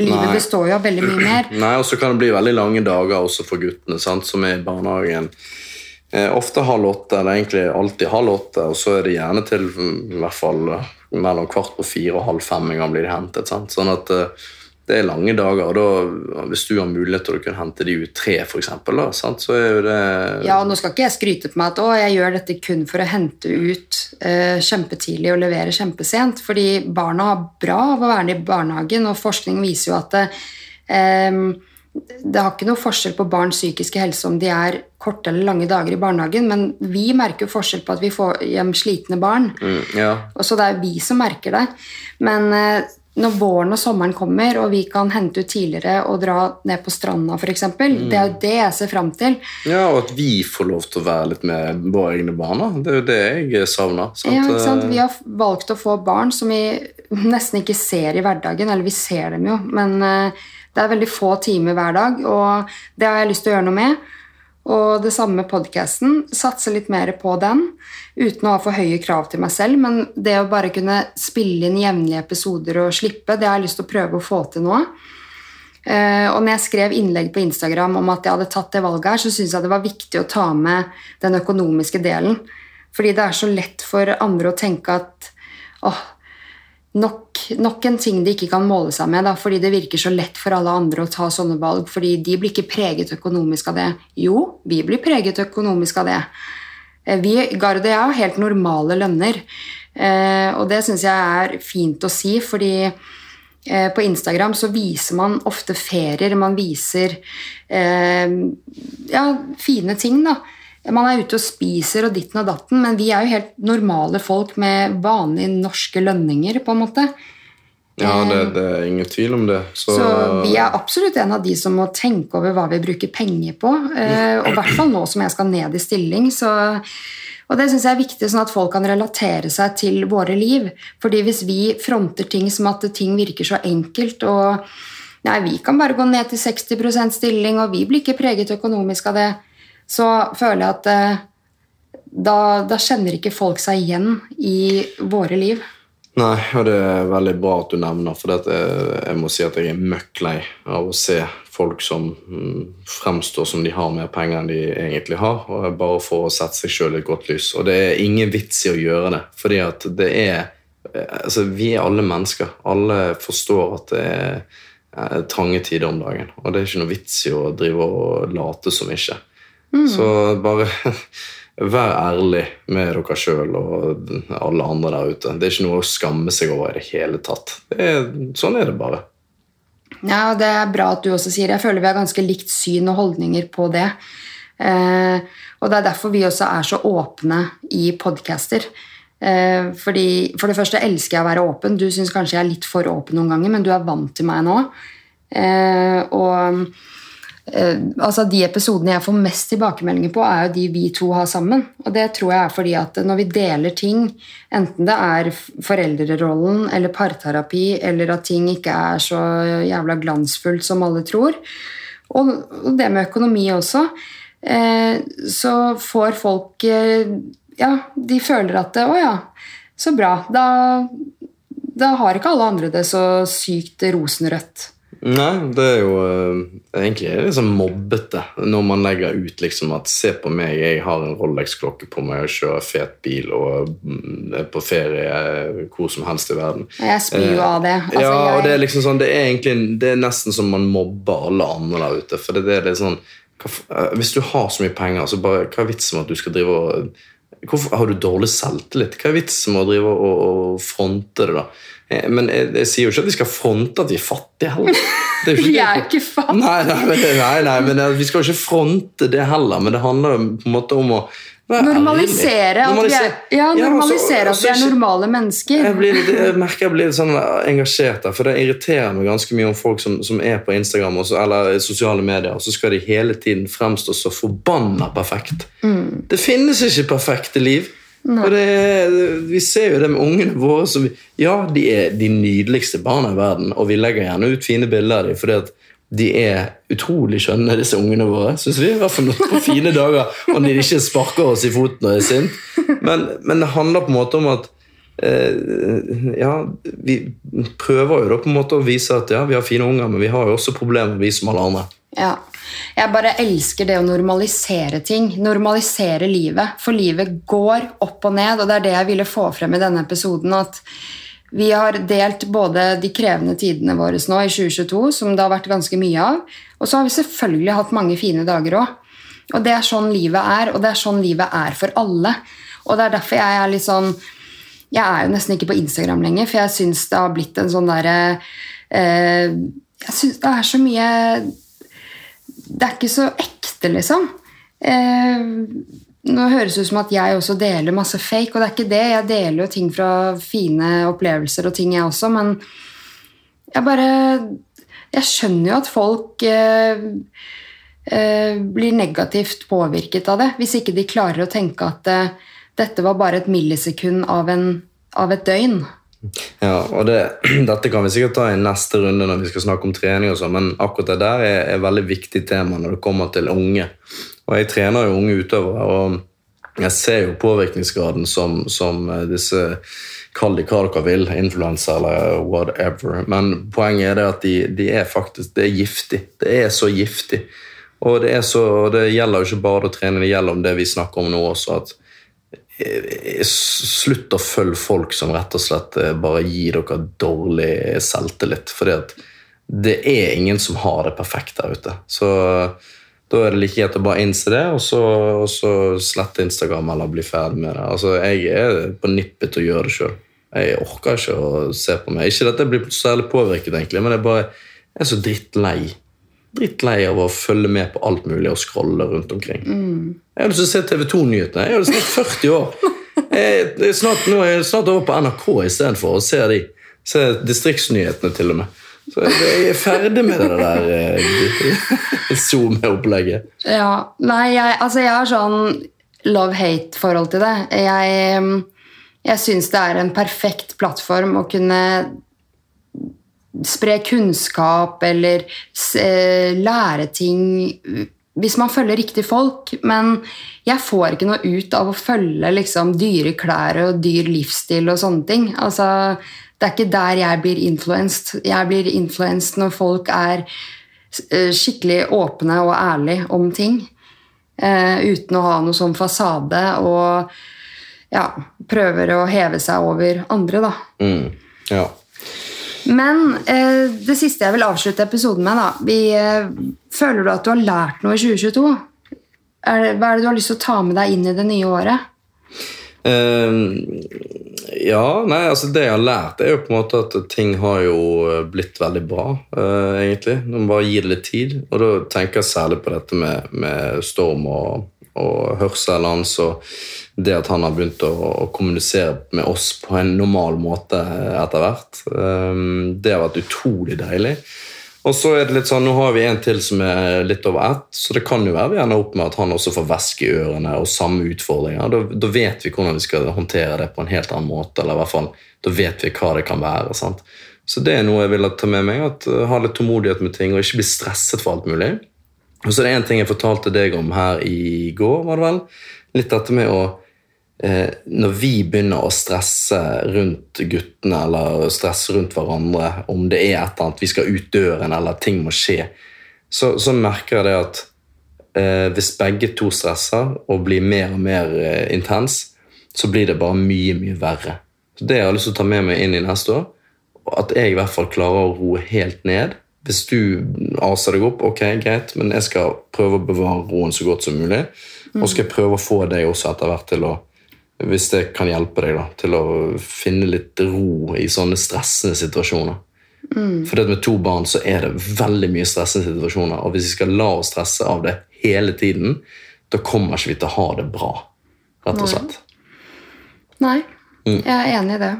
Livet Nei. består jo av veldig mye mer. Nei, og så kan det bli veldig lange dager også for guttene sant, som er i barnehagen. Eh, ofte halv åtte, eller egentlig alltid halv åtte, og så er det gjerne til i hvert fall eh, mellom kvart på fire og halv fem en gang blir de hentet. Sant? Sånn at eh, det er lange dager. og da, Hvis du har mulighet til å kunne hente de ut tre, f.eks., så er jo det Ja, og nå skal ikke jeg skryte på meg at å, jeg gjør dette kun for å hente ut uh, kjempetidlig og levere kjempesent. Fordi barna har bra av å være i barnehagen, og forskning viser jo at det, um, det har ikke noe forskjell på barns psykiske helse om de er korte eller lange dager i barnehagen, men vi merker jo forskjell på at vi får hjem slitne barn. Mm, ja. Og så det er vi som merker det. Men eh, når våren og sommeren kommer, og vi kan hente ut tidligere og dra ned på stranda f.eks. Mm. Det er jo det jeg ser fram til. Ja, Og at vi får lov til å være litt med våre egne barn. Det er jo det jeg savner. Sant? Ja, ikke sant? Vi har valgt å få barn som vi nesten ikke ser i hverdagen. Eller vi ser dem jo, men eh, det er veldig få timer hver dag, og det har jeg lyst til å gjøre noe med. Og det samme med podkasten. Satse litt mer på den uten å ha for høye krav til meg selv. Men det å bare kunne spille inn jevnlige episoder og slippe, det har jeg lyst til å prøve å få til nå. Eh, og når jeg skrev innlegg på Instagram om at jeg hadde tatt det valget her, så syntes jeg det var viktig å ta med den økonomiske delen. Fordi det er så lett for andre å tenke at åh, nok, nok, en ting de ikke kan måle seg med, da, fordi det virker så lett for alle andre å ta sånne valg. fordi de blir ikke preget økonomisk av det. Jo, vi blir preget økonomisk av det. Eh, vi, Gard og jeg har helt normale lønner, eh, og det syns jeg er fint å si, fordi eh, på Instagram så viser man ofte ferier. Man viser ja, fine ting, da. Man er ute og spiser og ditten og datten, men vi er jo helt normale folk med vanlige norske lønninger, på en måte. Ja, det, det er ingen tvil om det. Så... så... vi er absolutt en av de som må tenke over hva vi bruker penger på. Eh, og i hvert fall nå som jeg skal ned i stilling. Så... Og det syns jeg er viktig, sånn at folk kan relatere seg til våre liv. Fordi hvis vi fronter ting som at ting virker så enkelt og Nei, vi kan bare gå ned til 60% stilling, og vi blir ikke preget økonomisk av det så føler jeg at eh, da, da, kjenner ikke folk seg igjen i våre liv. Nei, og det er veldig bra at du nevner, for jeg, må si at jeg er møkk lei av å se folk som mm, fremstår som de har mer penger enn de egentlig har, og bare for å sette seg sjøl i et godt lys. Og det er ingen vits i å gjøre det, fordi at det er altså, Vi er alle mennesker. Alle forstår at det er trange tider om dagen, og det er ikke noe vits i å drive og late som ikke. Mm. Så bare vær ærlig med dere sjøl og alle andre der ute. Det er ikke noe å skamme seg over i det hele tatt. Det er, sånn er det bare. Ja, Det er bra at du også sier det. Jeg føler vi har ganske likt syn og holdninger på det. Eh, og det er derfor vi også er så åpne i podcaster. Eh, fordi For det første elsker jeg å være åpen. Du syns kanskje jeg er litt for åpen noen ganger, men du er vant til meg nå. Eh, og altså De episodene jeg får mest tilbakemeldinger på, er jo de vi to har sammen. Og det tror jeg er fordi at når vi deler ting, enten det er foreldrerollen eller parterapi, eller at ting ikke er så jævla glansfullt som alle tror, og det med økonomi også, eh, så får folk eh, Ja, de føler at Å ja. Så bra. Da, da har ikke alle andre det så sykt rosenrødt. Nei, det er jo uh, egentlig sånn mobbete når man legger ut liksom at se på meg, jeg har en Rolex-klokke på meg og kjører fet bil og mm, er på ferie eh, hvor som helst i verden. Jeg spyr jo av det. Altså, ja, jeg... og det er liksom sånn, det er egentlig det er nesten som man mobber alle andre der ute. for det, det er litt sånn, Hvis du har så mye penger, så bare, hva er vitsen med at du skal drive og Hvorfor Har du dårlig selvtillit? Hva er vitsen med å drive og, og fronte det? da? Eh, men jeg, jeg, sier jo ikke at vi skal fronte at vi er fattige heller. Er vi er ikke fattige. Nei, nei, nei, nei, men eh, Vi skal jo ikke fronte det heller, men det handler på en måte om å Normalisere at, vi er, ja, normalisere at vi er normale mennesker. Jeg, blir, jeg merker jeg blir litt sånn engasjert der, for det irriterer meg ganske mye om folk som, som er på Instagram også, eller sosiale medier, og så skal de hele tiden fremstå så forbanna perfekt. Mm. Det finnes ikke perfekte liv. Og det, vi ser jo det med ungene våre. Som, ja, de er de nydeligste barna i verden, og vi legger gjerne ut fine bilder av dem. fordi at de er utrolig skjønne, disse ungene våre. Synes vi, i hvert fall på fine dager, og når de ikke sparker oss i foten og er sint. Men, men, det handler på en måte om at eh, ja, Vi prøver jo da på en måte å vise at ja, vi har fine unger, men vi har jo også problemer, vi som alle andre. Ja, Jeg bare elsker det å normalisere ting. Normalisere livet. For livet går opp og ned, og det er det jeg ville få frem i denne episoden. at vi har delt både de krevende tidene våre nå i 2022, som det har vært ganske mye av, og så har vi selvfølgelig hatt mange fine dager òg. Og det er sånn livet er, og det er sånn livet er for alle. Og det er derfor jeg er litt sånn Jeg er jo nesten ikke på Instagram lenger, for jeg syns det har blitt en sånn derre eh, Jeg syns det er så mye Det er ikke så ekte, liksom. Eh, nå høres det ut som at jeg også deler masse fake, og det er ikke det. Jeg deler jo ting fra fine opplevelser og ting, jeg også, men jeg bare Jeg skjønner jo at folk eh, eh, blir negativt påvirket av det, hvis ikke de klarer å tenke at eh, dette var bare et millisekund av, en, av et døgn. Ja, og det, Dette kan vi sikkert ta i neste runde når vi skal snakke om trening, og sånn, men akkurat det der er et veldig viktig tema når det kommer til unge. Og Jeg trener jo unge utøvere, og jeg ser jo påvirkningsgraden som, som eh, disse Kall de hva dere vil, influenser eller whatever. Men poenget er det at de, de, er faktisk det er giftig. Det er så giftig. Og det, er så, det gjelder jo ikke bare å trene, det gjelder om det vi snakker om nå også. at Slutt å følge folk som rett og slett eh, bare gir dere dårlig selvtillit. For det er ingen som har det perfekt der ute. Så da er det like greit å bare innse det, og så, og så slette Instagram eller bli ferdig med det. Altså, Jeg er på nippet til å gjøre det sjøl. Jeg orker ikke å se på meg. Ikke at jeg blir særlig påvirket, egentlig, men jeg, bare, jeg er så drittlei. Drittlei av å følge med på alt mulig og scrolle rundt omkring. Mm. Jeg har lyst til å se TV 2-nyhetene. Jeg er snart 40 år. Jeg, snart, nå er jeg snart over på NRK istedenfor og ser de. Se distriktsnyhetene, til og med. Så jeg er ferdig med det der eh, Zoom-opplegget. Ja, Nei, jeg, altså jeg har sånn love-hate-forhold til det. Jeg, jeg syns det er en perfekt plattform å kunne spre kunnskap eller eh, lære ting hvis man følger riktig folk. Men jeg får ikke noe ut av å følge liksom, dyre klær og dyr livsstil og sånne ting. Altså, det er ikke der jeg blir influenced. Jeg blir influenced når folk er eh, skikkelig åpne og ærlige om ting. Uten å ha noe sånn fasade og ja, prøver å heve seg over andre, da. Mm, ja. Men eh, det siste jeg vil avslutte episoden med, da vi, eh, Føler du at du har lært noe i 2022? Er, hva er det du har lyst til å ta med deg inn i det nye året? Ja, nei, altså Det jeg har lært, er jo på en måte at ting har jo eh, blitt veldig bra. Uh, egentlig. Når man bare gir det litt tid. Og da tenker jeg særlig på dette med, med Storm og, og hørselen hans. og det at han har begynt å, å, kommunisere med oss på en normal måte etter hvert. Um, det har vært utrolig deilig. Og så er det litt sånn, Nå har vi en til som er litt over ett, så det kan jo være vi ender opp med at han også får væske i ørene og samme utfordringer. Da, da, vet vi hvordan vi skal håndtere det på en helt annen måte. eller i hvert fall, Da vet vi hva det kan være. sant? Så det er noe jeg vil ta med meg. at uh, Ha litt tålmodighet med ting og ikke bli stresset for alt mulig. Og så er det en ting jeg fortalte deg om her i går, var det vel? Litt dette med å eh, når vi begynner å stresse rundt guttene eller stresse rundt hverandre, om det er et eller annet vi skal ut døren eller ting må skje, så, så merker jeg det at eh, hvis begge to stresser og blir mer og mer eh, intens, så blir det bare mye, mye verre. Så Det jeg har lyst til å ta med meg inn i neste år, at jeg i hvert fall klarer å roe helt ned. Hvis du aser deg opp, ok, greit, men jeg skal prøve å bevare roen så godt som mulig. Og skal prøve å få deg også etter hvert til å hvis det kan hjelpe deg da, til å finne litt ro i sånne stressende situasjoner. For det med to barn så er det veldig mye stressende situasjoner, og hvis vi skal la oss stresse av det hele tiden, da kommer ikke vi til å ha det bra, rett og slett. Nei, jeg er enig i det.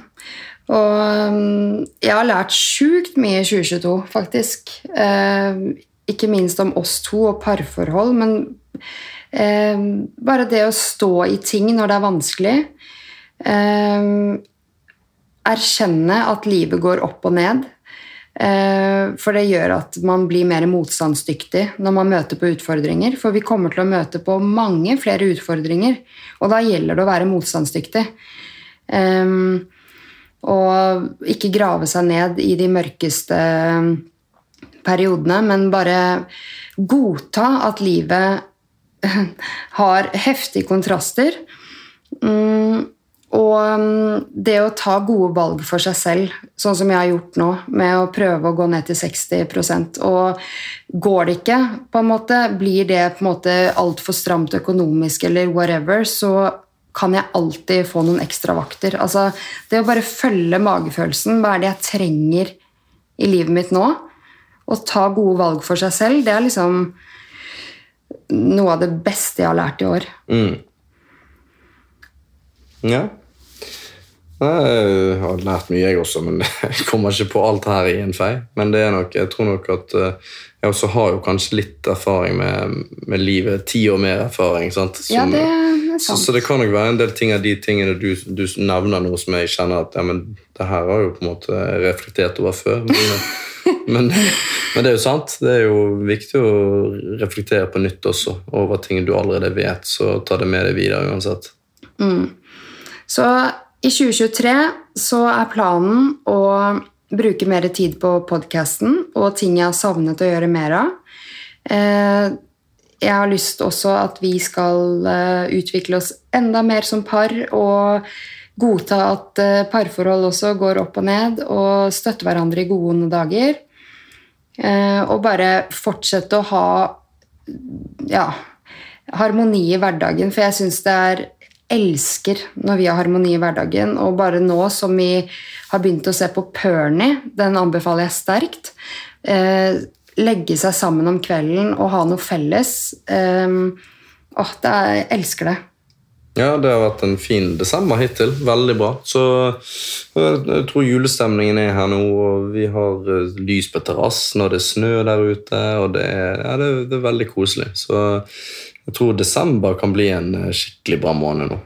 Og um, jeg har lært sjukt mye i 2022, faktisk. Eh, ikke minst om oss to og parforhold, men bare det å stå i ting når det er vanskelig. Eh, erkjenne at livet går opp og ned. Eh, for det gjør at man blir mer motstandsdyktig når man møter på utfordringer. For vi kommer til å møte på mange flere utfordringer, og da gjelder det å være motstandsdyktig. Um, og ikke grave seg ned i de mørkeste periodene, men bare godta at livet har heftige kontraster. Mm, og um, det å ta gode valg for seg selv, sånn som jeg har gjort nå, med å prøve å gå ned til 60% Og går det ikke, på en måte, blir det på en måte altfor stramt økonomisk eller whatever, så kan jeg alltid få noen ekstra vakter. Altså, det å bare følge magefølelsen, hva er det jeg trenger i livet mitt nå? Å ta gode valg for seg selv, det er liksom noe av det beste jeg har lært i år. Mm. Ja. Jeg har lært mye, jeg også, men jeg kommer ikke på alt her i en fei. Men det er nok, jeg tror nok at eh, jeg også har jo kanskje litt erfaring med, med livet. Ti år mer erfaring. sant? Ja, det så, så det kan nok være en del ting av de tingene du, du nevner nå som jeg kjenner at ja, men det her har jo på en måte reflektert over før. Men, men, men det er jo sant. Det er jo viktig å reflektere på nytt også over ting du allerede vet. Så ta det med deg videre uansett. Så i 2023 så er planen å bruke mer tid på podkasten og ting jeg har savnet å gjøre mer av. Eh, Jeg har lyst også at vi skal eh, utvikle oss enda mer som par og godta at eh, parforhold også går opp og ned, og støtte hverandre i gode dager. Eh, Og bare fortsette å ha ja, harmoni i hverdagen, for jeg syns det er elsker når vi har harmoni i hverdagen. Og bare nå som vi har begynt å se på Pernie, den anbefaler jeg sterkt. Eh, legge seg sammen om kvelden og ha noe felles. Um, åh, det er, jeg elsker det. Ja, det har vært en fin desember hittil. Veldig bra. Så jeg jeg tror julestemningen er her nå, og vi har eh, lys på terrassen, og det er snø der ute, og det er, ja, det, det er veldig koselig. Så jeg tror desember kan bli en eh, skikkelig bra måned nå.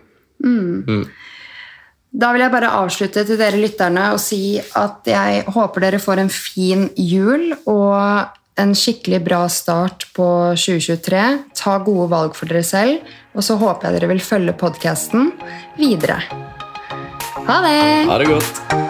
Da vil jeg bare avslutte til dere lytterne og si at jeg håper dere får en fin jul og en skikkelig bra start på 2023. Ta gode valg for dere selv, og så håper jeg dere vil følge podkasten videre. Ha det! Ha det godt!